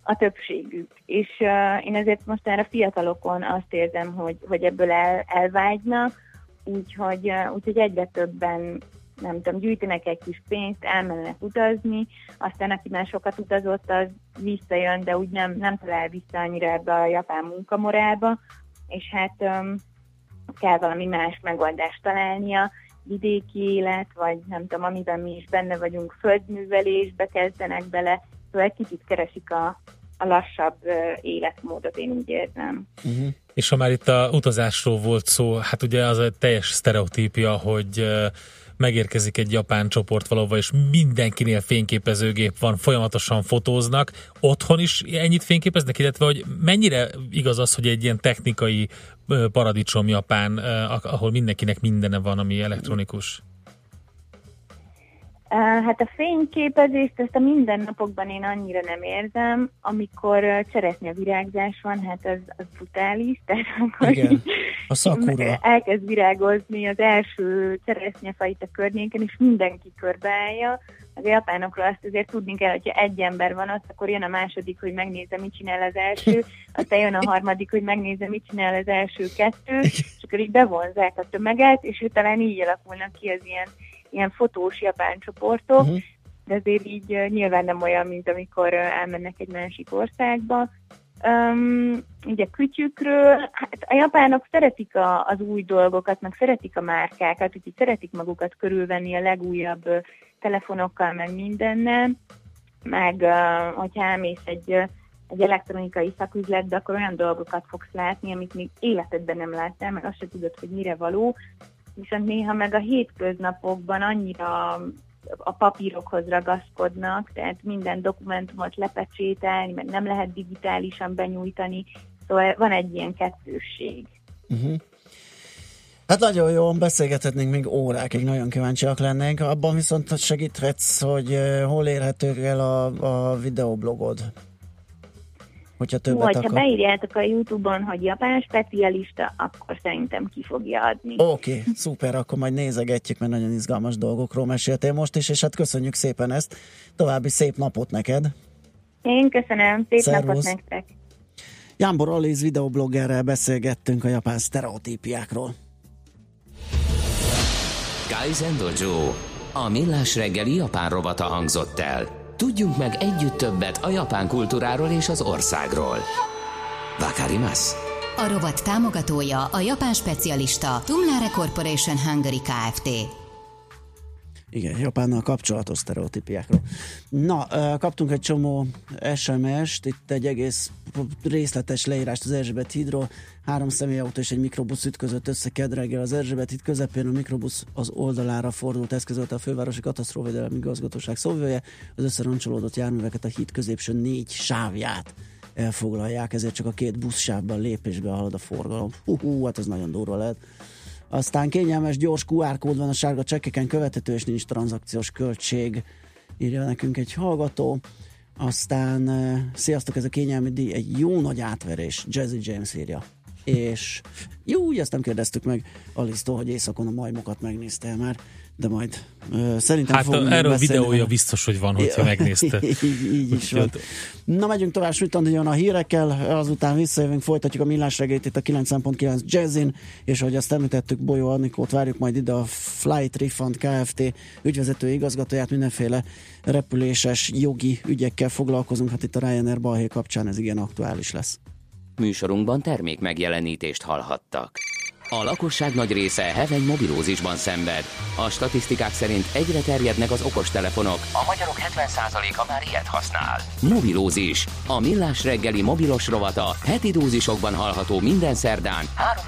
a többségük. És uh, én ezért most már a fiatalokon azt érzem, hogy, hogy ebből el, elvágynak, úgyhogy, uh, úgyhogy egyre többen nem tudom, gyűjtenek egy kis pénzt, elmennek utazni, aztán aki már sokat utazott, az visszajön, de úgy nem, nem talál vissza annyira ebbe a japán munkamorálba, és hát um, kell valami más megoldást találnia, vidéki élet, vagy nem tudom, amiben mi is benne vagyunk, földművelésbe kezdenek bele, szóval egy kicsit keresik a, a lassabb életmódot, én úgy érzem. Uh-huh. És ha már itt a utazásról volt szó, hát ugye az egy teljes sztereotípia, hogy ö, megérkezik egy japán csoport valahova, és mindenkinél fényképezőgép van, folyamatosan fotóznak. Otthon is ennyit fényképeznek, illetve hogy mennyire igaz az, hogy egy ilyen technikai paradicsom Japán, ahol mindenkinek mindene van, ami elektronikus? Hát a fényképezést ezt a mindennapokban én annyira nem érzem, amikor cseresznye virágzás van, hát az, az brutális, tehát akkor Igen. A szakura. elkezd virágozni az első cseresznyefajta környéken, és mindenki körbeállja. Az japánokról azt azért tudni kell, hogyha egy ember van ott, akkor jön a második, hogy megnézze, mit csinál az első, aztán jön a harmadik, hogy megnézze, mit csinál az első kettő, és akkor így bevonzák a tömeget, és talán így alakulnak ki az ilyen, ilyen fotós japán csoportok, Mhm. de azért így uh, nyilván nem olyan, mint amikor uh, elmennek egy másik országba. Um, ugye kütyükről, hát a japánok szeretik a, az új dolgokat, meg szeretik a márkákat, úgyhogy szeretik magukat körülvenni a legújabb telefonokkal, meg mindennel, meg uh, hogyha elmész egy, egy elektronikai szaküzletbe, akkor olyan dolgokat fogsz látni, amit még életedben nem láttál, meg azt se tudod, hogy mire való, viszont néha meg a hétköznapokban annyira a papírokhoz ragaszkodnak, tehát minden dokumentumot lepecsételni, meg nem lehet digitálisan benyújtani, szóval van egy ilyen kettősség. Uh-huh. Hát nagyon jó, beszélgethetnénk még órákig, nagyon kíváncsiak lennénk. Abban viszont segíthetsz, hogy eh, hol érhető el a, a videoblogod. Hogyha többet Vagy ha akar. beírjátok a Youtube-on, hogy japán specialista, akkor szerintem ki fogja adni. Oké, okay, szuper, akkor majd nézegetjük, mert nagyon izgalmas dolgokról meséltél most is, és hát köszönjük szépen ezt. További szép napot neked. Én köszönöm, szép Szervusz. napot nektek! Jámbor Aliz videobloggerrel beszélgettünk a japán sztereotípiákról. Kaizen Dojo, a millás reggeli japán rovata hangzott el. Tudjunk meg együtt többet a japán kultúráról és az országról. Vakarimasu. A rovat támogatója a japán specialista Tumlare Corporation Hungary Kft. Igen, Japánnal kapcsolatos sztereotípiákról. Na, kaptunk egy csomó SMS-t, itt egy egész részletes leírást az Erzsébet hídról. Három személyautó és egy mikrobusz ütközött össze kedreggel az Erzsébet híd közepén. A mikrobusz az oldalára fordult, eszközölte a fővárosi katasztrófvédelmi igazgatóság szóvivője. Az összeroncsolódott járműveket a híd középső négy sávját elfoglalják, ezért csak a két buszsávban lépésbe halad a forgalom. Hú, hú hát ez nagyon durva lehet. Aztán kényelmes, gyors QR kód van a sárga csekkeken követhető, és nincs tranzakciós költség, írja nekünk egy hallgató. Aztán sziasztok, ez a kényelmi díj egy jó nagy átverés, Jazzy James írja. És jó, úgy ezt nem kérdeztük meg Alisztól, hogy éjszakon a majmokat megnézte már, de majd szerintem Hát fogunk erről beszélni videója vele. biztos, hogy van, hogyha megnézte. így, így is van. Na, megyünk tovább, Sütandi jön a hírekkel, azután visszajövünk, folytatjuk a millás reggelyt itt a 9.9 Jazzin, és ahogy azt említettük, Bolyó Annikót várjuk majd ide a Flight Refund Kft. ügyvezető igazgatóját, mindenféle repüléses jogi ügyekkel foglalkozunk, hát itt a Ryanair balhé kapcsán ez igen aktuális lesz. Műsorunkban termék megjelenítést hallhattak. A lakosság nagy része heveny mobilózisban szenved. A statisztikák szerint egyre terjednek az okostelefonok. A magyarok 70%-a már ilyet használ. Mobilózis. A millás reggeli mobilos rovata heti dózisokban hallható minden szerdán 3